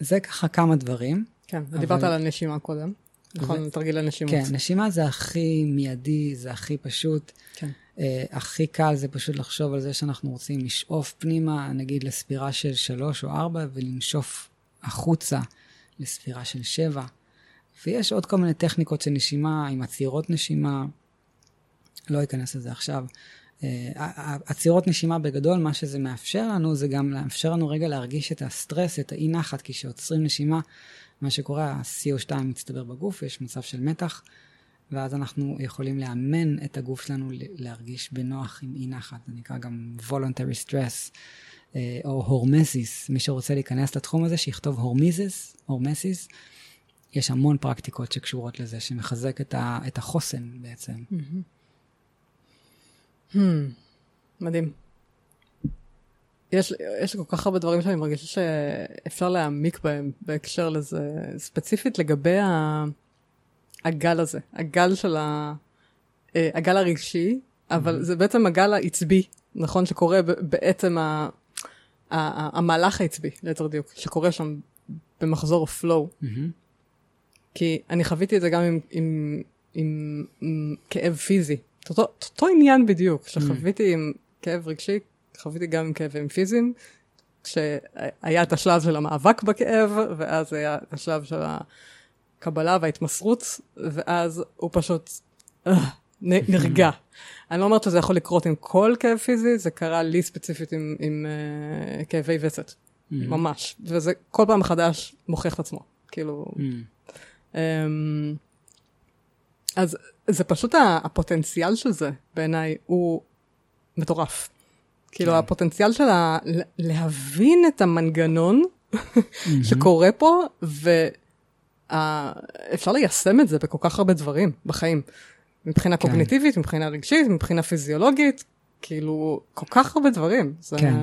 זה ככה כמה דברים. כן, אבל... ודיברת על הנשימה קודם. נכון, ו... תרגיל הנשימות. כן, נשימה זה הכי מיידי, זה הכי פשוט. כן. Uh, הכי קל זה פשוט לחשוב על זה שאנחנו רוצים לשאוף פנימה, נגיד לספירה של שלוש או ארבע, ולנשוף החוצה לספירה של שבע. ויש עוד כל מיני טכניקות של נשימה, עם עצירות נשימה, לא אכנס לזה עכשיו. אה, עצירות נשימה בגדול, מה שזה מאפשר לנו, זה גם לאפשר לנו רגע להרגיש את הסטרס, את האי נחת, כי כשעוצרים נשימה, מה שקורה, ה-CO2 מצטבר בגוף, יש מצב של מתח, ואז אנחנו יכולים לאמן את הגוף שלנו להרגיש בנוח עם אי נחת, זה נקרא גם voluntary stress, אה, או הורמסיס, מי שרוצה להיכנס לתחום הזה, שיכתוב הורמיזס, הורמסיס. יש המון פרקטיקות שקשורות לזה, שמחזק את, ה, את החוסן בעצם. Mm-hmm. Hmm, מדהים. יש, יש כל כך הרבה דברים שאני מרגישה שאפשר להעמיק בהם בהקשר לזה, ספציפית לגבי ה... הגל הזה, הגל של ה... אה, הגל הרגשי, אבל mm-hmm. זה בעצם הגל העצבי, נכון? שקורה בעצם ה... ה... המהלך העצבי, ליתר דיוק, שקורה שם במחזור הפלואו. Mm-hmm. כי אני חוויתי את זה גם עם, עם, עם, עם כאב פיזי. אותו, אותו עניין בדיוק, שחוויתי mm. עם כאב רגשי, חוויתי גם עם כאבים פיזיים, כשהיה את השלב של המאבק בכאב, ואז היה את השלב של הקבלה וההתמסרות, ואז הוא פשוט uh, נרגע. אני לא אומרת שזה יכול לקרות עם כל כאב פיזי, זה קרה לי ספציפית עם, עם uh, כאבי וסת, mm-hmm. ממש. וזה כל פעם מחדש מוכיח את עצמו, כאילו... Mm. Um, אז זה פשוט הפוטנציאל של זה, בעיניי, הוא מטורף. כאילו, כן. הפוטנציאל של להבין את המנגנון שקורה פה, ואפשר ליישם את זה בכל כך הרבה דברים בחיים. מבחינה כן. קוגניטיבית, מבחינה רגשית, מבחינה פיזיולוגית, כאילו, כל כך הרבה דברים. זה כן.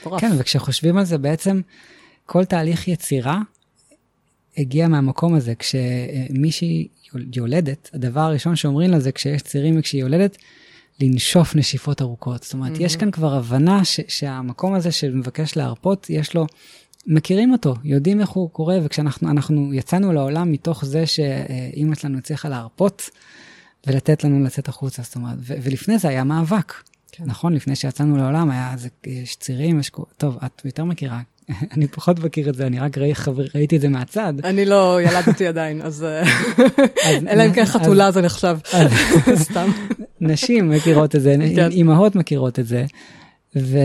מטורף. כן, וכשחושבים על זה, בעצם כל תהליך יצירה הגיע מהמקום הזה. כשמישהי יולדת, הדבר הראשון שאומרים לה זה כשיש צירים וכשהיא יולדת, לנשוף נשיפות ארוכות. זאת אומרת, mm-hmm. יש כאן כבר הבנה ש- שהמקום הזה שמבקש להרפות, יש לו, מכירים אותו, יודעים איך הוא קורה, וכשאנחנו אנחנו יצאנו לעולם מתוך זה שאימא שלנו הצליחה להרפות ולתת לנו לצאת החוצה, זאת אומרת, ו- ולפני זה היה מאבק. כן. נכון, לפני שיצאנו לעולם היה, זה, יש צירים, יש... טוב, את יותר מכירה, אני פחות מכיר את זה, אני רק ראי, חבר, ראיתי את זה מהצד. אני לא ילדתי עדיין, אז אלא אם כן חתולה זה נחשב, סתם. נשים מכירות את זה, כן. אימהות מכירות את זה, ו,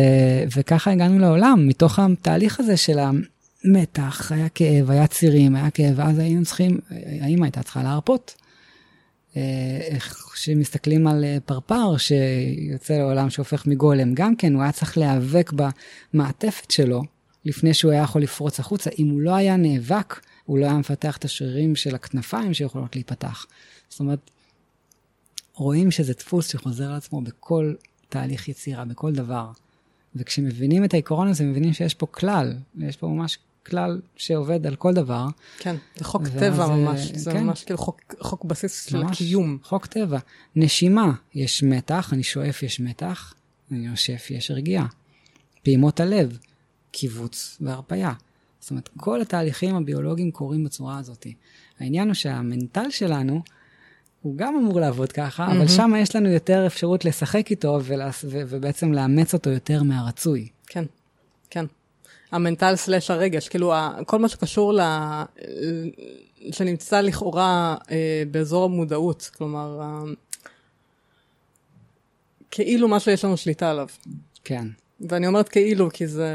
וככה הגענו לעולם, מתוך התהליך הזה של המתח, היה כאב, היה צירים, היה כאב, ואז היינו צריכים, האמא הייתה צריכה להרפות. איך שמסתכלים על אה, פרפר שיוצא לעולם שהופך מגולם, גם כן, הוא היה צריך להיאבק במעטפת שלו לפני שהוא היה יכול לפרוץ החוצה. אם הוא לא היה נאבק, הוא לא היה מפתח את השרירים של הכנפיים שיכולות להיפתח. זאת אומרת, רואים שזה דפוס שחוזר על עצמו בכל תהליך יצירה, בכל דבר. וכשמבינים את העיקרון הזה, מבינים שיש פה כלל, יש פה ממש כלל שעובד על כל דבר. כן, זה חוק טבע ממש, זה כן, ממש כאילו חוק, חוק בסיס של קיום. חוק טבע. נשימה, יש מתח, אני שואף, יש מתח, אני נושף, יש רגיעה. פעימות הלב, קיבוץ והרפייה. זאת אומרת, כל התהליכים הביולוגיים קורים בצורה הזאת. העניין הוא שהמנטל שלנו, הוא גם אמור לעבוד ככה, mm-hmm. אבל שם יש לנו יותר אפשרות לשחק איתו ולה, ו, ובעצם לאמץ אותו יותר מהרצוי. כן, כן. המנטל סלש הרגש, כאילו כל מה שקשור ל... שנמצא לכאורה אה, באזור המודעות, כלומר, אה, כאילו מה שיש לנו שליטה עליו. כן. ואני אומרת כאילו כי זה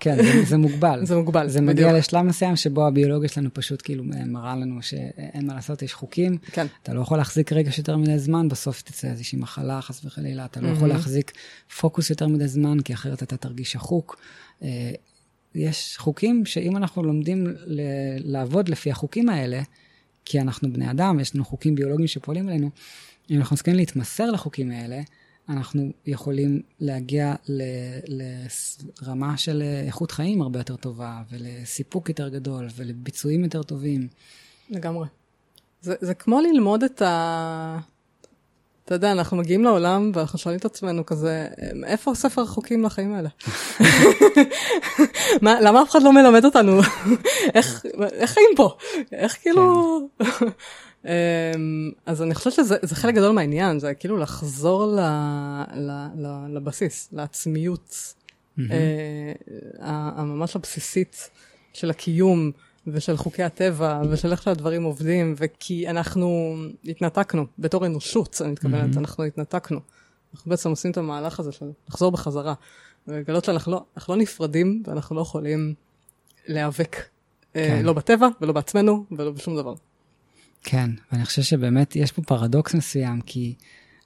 כן, זה, זה מוגבל. זה מוגבל, זה מגיע בדיוק. לשלב מסוים שבו הביולוגיה שלנו פשוט כאילו מראה לנו שאין מה לעשות, יש חוקים. כן. אתה לא יכול להחזיק רגש יותר מדי זמן, בסוף תצא איזושהי מחלה, חס וחלילה. אתה לא mm-hmm. יכול להחזיק פוקוס יותר מדי זמן, כי אחרת אתה תרגיש שחוק. אה, יש חוקים שאם אנחנו לומדים ל- לעבוד לפי החוקים האלה, כי אנחנו בני אדם, יש לנו חוקים ביולוגיים שפועלים עלינו, אם אנחנו מסכימים להתמסר לחוקים האלה, אנחנו יכולים להגיע לרמה של איכות חיים הרבה יותר טובה, ולסיפוק יותר גדול, ולביצועים יותר טובים. לגמרי. זה, זה כמו ללמוד את, ה... אתה יודע, אנחנו מגיעים לעולם ואנחנו שואלים את עצמנו כזה, איפה ספר החוקים לחיים האלה? מה, למה אף אחד לא מלמד אותנו איך, איך חיים פה? איך כאילו... אמ, אז אני חושבת שזה חלק גדול מהעניין, זה כאילו לחזור ל, ל, ל, לבסיס, לעצמיות אה, הממש הבסיסית של הקיום. ושל חוקי הטבע, ושל איך שהדברים עובדים, וכי אנחנו התנתקנו, בתור אנושות, אני מתכוונת, mm-hmm. אנחנו התנתקנו. אנחנו בעצם עושים את המהלך הזה של לחזור בחזרה, ולגלות שאנחנו לא, לא נפרדים, ואנחנו לא יכולים להיאבק, אה, כן. לא בטבע, ולא בעצמנו, ולא בשום דבר. כן, ואני חושב שבאמת יש פה פרדוקס מסוים, כי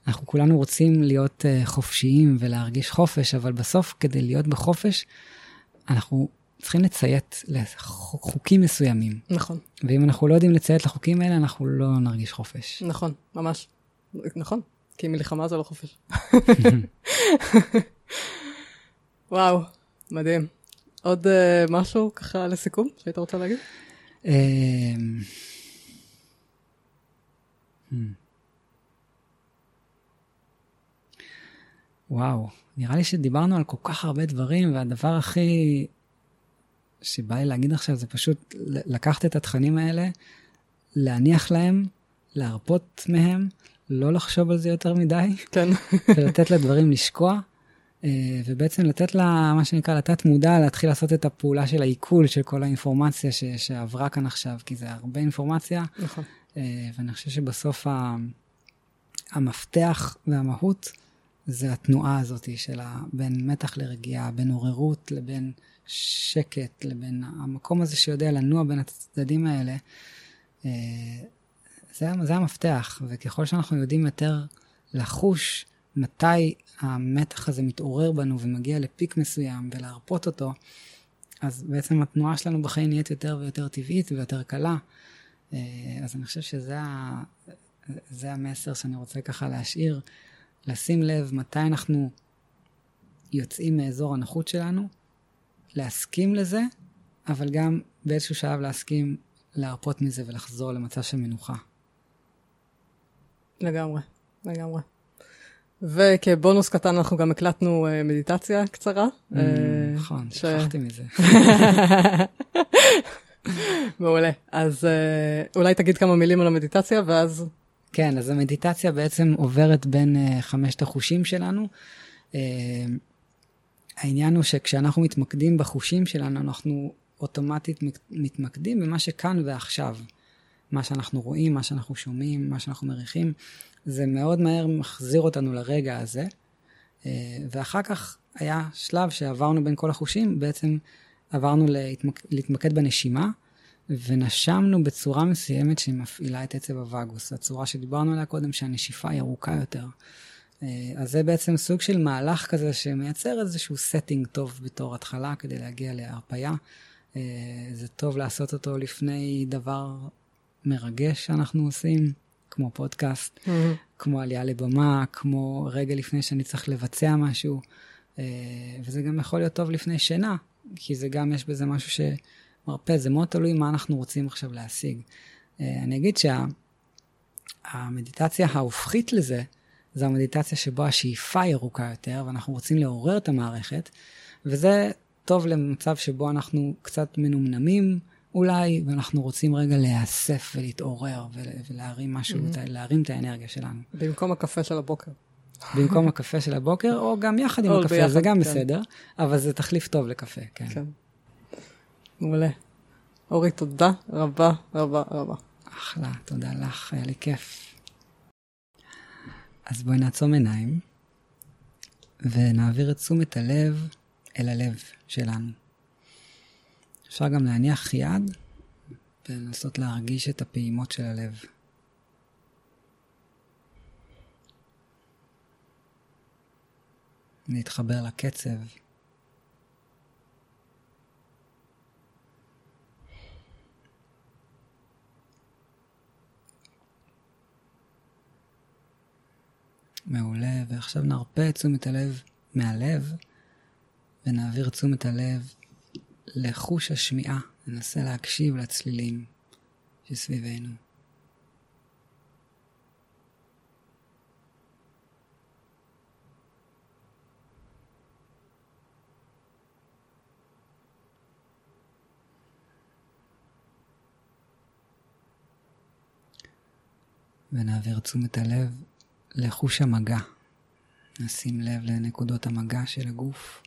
אנחנו כולנו רוצים להיות uh, חופשיים ולהרגיש חופש, אבל בסוף, כדי להיות בחופש, אנחנו צריכים לציית לחוקים מסוימים. נכון. ואם אנחנו לא יודעים לציית לחוקים האלה, אנחנו לא נרגיש חופש. נכון, ממש. נכון, כי מלחמה זה לא חופש. וואו, מדהים. עוד uh, משהו ככה לסיכום שהיית רוצה להגיד? וואו, נראה לי שדיברנו על כל כך הרבה דברים, והדבר הכי שבא לי להגיד עכשיו זה פשוט לקחת את התכנים האלה, להניח להם, להרפות מהם, לא לחשוב על זה יותר מדי, כן. ולתת לדברים לשקוע, אה, ובעצם לתת לה, מה שנקרא, לתת מודע, להתחיל לעשות את הפעולה של העיכול של כל האינפורמציה ש, שעברה כאן עכשיו, כי זה הרבה אינפורמציה. נכון. אה, ואני חושב שבסוף ה, המפתח והמהות זה התנועה הזאת של בין מתח לרגיעה, בין עוררות לבין שקט, לבין המקום הזה שיודע לנוע בין הצדדים האלה. אה, זה, זה המפתח, וככל שאנחנו יודעים יותר לחוש מתי המתח הזה מתעורר בנו ומגיע לפיק מסוים ולהרפות אותו, אז בעצם התנועה שלנו בחיים נהיית יותר ויותר טבעית ויותר קלה. אה, אז אני חושב שזה ה, המסר שאני רוצה ככה להשאיר. לשים לב מתי אנחנו יוצאים מאזור הנוחות שלנו, להסכים לזה, אבל גם באיזשהו שלב להסכים להרפות מזה ולחזור למצב של מנוחה. לגמרי, לגמרי. וכבונוס קטן אנחנו גם הקלטנו uh, מדיטציה קצרה. Mm, uh, נכון, שכחתי. מזה. מעולה. אז uh, אולי תגיד כמה מילים על המדיטציה ואז כן, אז המדיטציה בעצם עוברת בין uh, חמשת החושים שלנו. Uh, העניין הוא שכשאנחנו מתמקדים בחושים שלנו, אנחנו אוטומטית מתמקדים במה שכאן ועכשיו. מה שאנחנו רואים, מה שאנחנו שומעים, מה שאנחנו מריחים, זה מאוד מהר מחזיר אותנו לרגע הזה. ואחר כך היה שלב שעברנו בין כל החושים, בעצם עברנו להתמק... להתמקד בנשימה, ונשמנו בצורה מסוימת שמפעילה את עצב הווגוס, הצורה שדיברנו עליה קודם, שהנשיפה היא ארוכה יותר. אה, אז זה בעצם סוג של מהלך כזה שמייצר איזשהו setting טוב בתור התחלה כדי להגיע להרפייה. אה, זה טוב לעשות אותו לפני דבר מרגש שאנחנו עושים, כמו פודקאסט, mm-hmm. כמו עלייה לבמה, כמו רגע לפני שאני צריך לבצע משהו, אה, וזה גם יכול להיות טוב לפני שינה, כי זה גם, יש בזה משהו ש... מרפא, זה מאוד תלוי מה אנחנו רוצים עכשיו להשיג. אה, אני אגיד שהמדיטציה שה, ההופכית לזה, זו המדיטציה שבו השאיפה היא ארוכה יותר, ואנחנו רוצים לעורר את המערכת, וזה טוב למצב שבו אנחנו קצת מנומנמים אולי, ואנחנו רוצים רגע להיאסף ולהתעורר ולהרים משהו, mm-hmm. להרים את האנרגיה שלנו. במקום הקפה של הבוקר. במקום הקפה של הבוקר, או גם יחד עם הקפה, ביחד, זה גם כן. בסדר, אבל זה תחליף טוב לקפה, כן. כן. מעולה. אורי, תודה רבה רבה רבה. אחלה, תודה לך, היה לי כיף. אז בואי נעצום עיניים, ונעביר את תשומת הלב אל הלב שלנו. אפשר גם להניח יד ולנסות להרגיש את הפעימות של הלב. להתחבר לקצב מעולה, ועכשיו נרפה את תשומת הלב מהלב, ונעביר תשומת הלב לחוש השמיעה, ננסה להקשיב לצלילים שסביבנו. ונעביר תשומת הלב לחוש המגע. נשים לב לנקודות המגע של הגוף.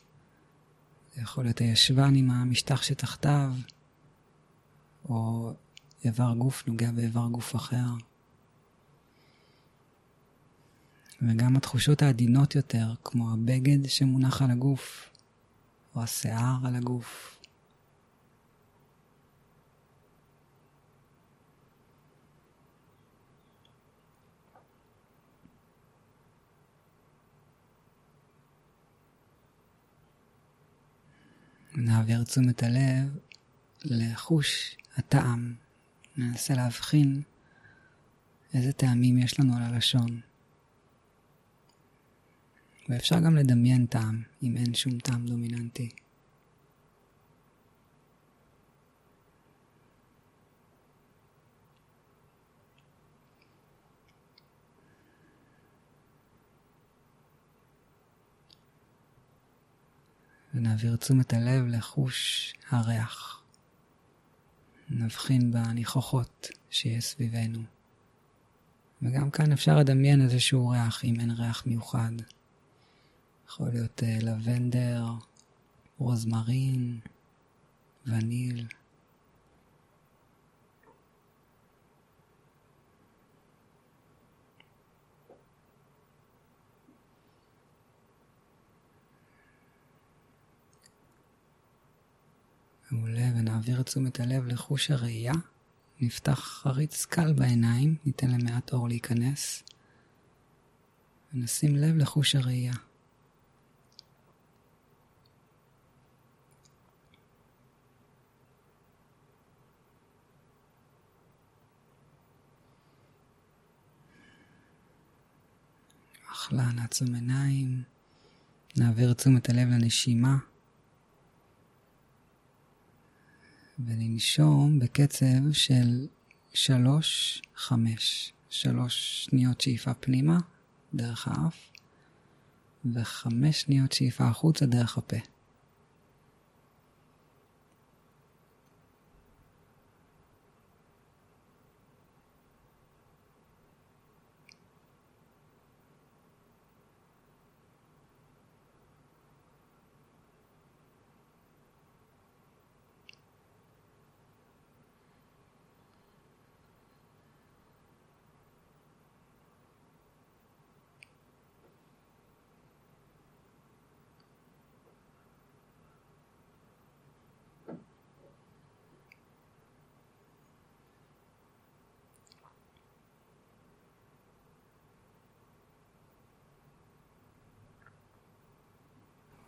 זה יכול להיות הישבן עם המשטח שתחתיו, או איבר גוף נוגע באיבר גוף אחר. וגם התחושות העדינות יותר, כמו הבגד שמונח על הגוף, או השיער על הגוף. נעביר תשומת הלב לחוש הטעם. ננסה להבחין איזה טעמים יש לנו על הלשון. ואפשר גם לדמיין טעם, אם אין שום טעם דומיננטי. ונעביר תשומת הלב לחוש הריח. נבחין בניחוחות שיש סביבנו. וגם כאן אפשר לדמיין איזשהו ריח, אם אין ריח מיוחד. יכול להיות uh, לבנדר, רוזמרין, וניל. מעולה, ונעביר את תשומת הלב לחוש הראייה. נפתח חריץ קל בעיניים, ניתן למעט אור להיכנס, ונשים לב לחוש הראייה. אחלה, נעצום עיניים, נעביר תשומת הלב לנשימה. וננשום בקצב של שלוש, חמש. שלוש שניות שאיפה פנימה דרך האף, וחמש שניות שאיפה החוצה דרך הפה.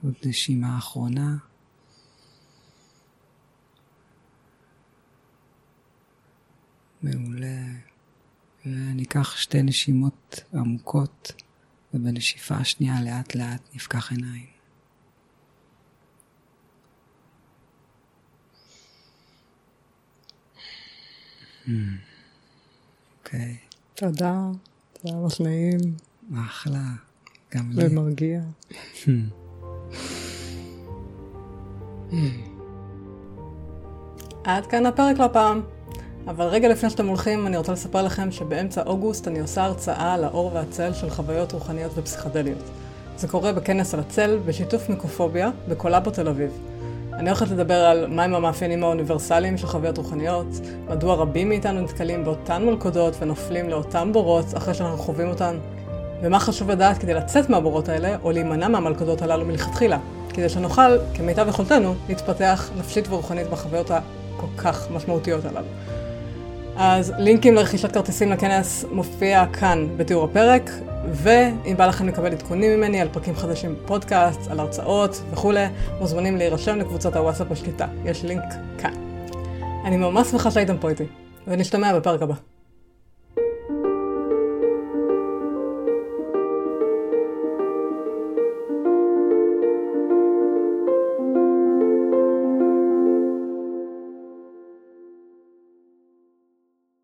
עוד נשימה אחרונה. מעולה. וניקח שתי נשימות עמוקות, ובנשיפה השנייה לאט לאט נפקח עיניים. אוקיי. תודה, זה היה ממש נעים. אחלה, גם לי. ומרגיע. עד כאן הפרק לפעם. אבל רגע לפני שאתם הולכים, אני רוצה לספר לכם שבאמצע אוגוסט אני עושה הרצאה על האור והצל של חוויות רוחניות ופסיכדליות. זה קורה בכנס על הצל, בשיתוף מיקרופוביה, בקולאבו תל אביב. אני הולכת לדבר על מהם המאפיינים האוניברסליים של חוויות רוחניות, מדוע רבים מאיתנו נתקלים באותן מלכודות ונופלים לאותם בורות אחרי שאנחנו חווים אותן, ומה חשוב לדעת כדי לצאת מהבורות האלה, או להימנע מהמלכודות הללו מלכתחילה, כדי שנוכל, כמיטב יכולתנו, להתפתח נפשית ורוחנית בחוויות הכל כך משמעותיות הללו. אז לינקים לרכישת כרטיסים לכנס מופיע כאן בתיאור הפרק, ואם בא לכם לקבל עדכונים ממני על פרקים חדשים בפודקאסט, על הרצאות וכולי, מוזמנים להירשם לקבוצת הוואטסאפ בשליטה, יש לינק כאן. אני ממש שמחה שהייתם פה איתי, ונשתמע בפרק הבא.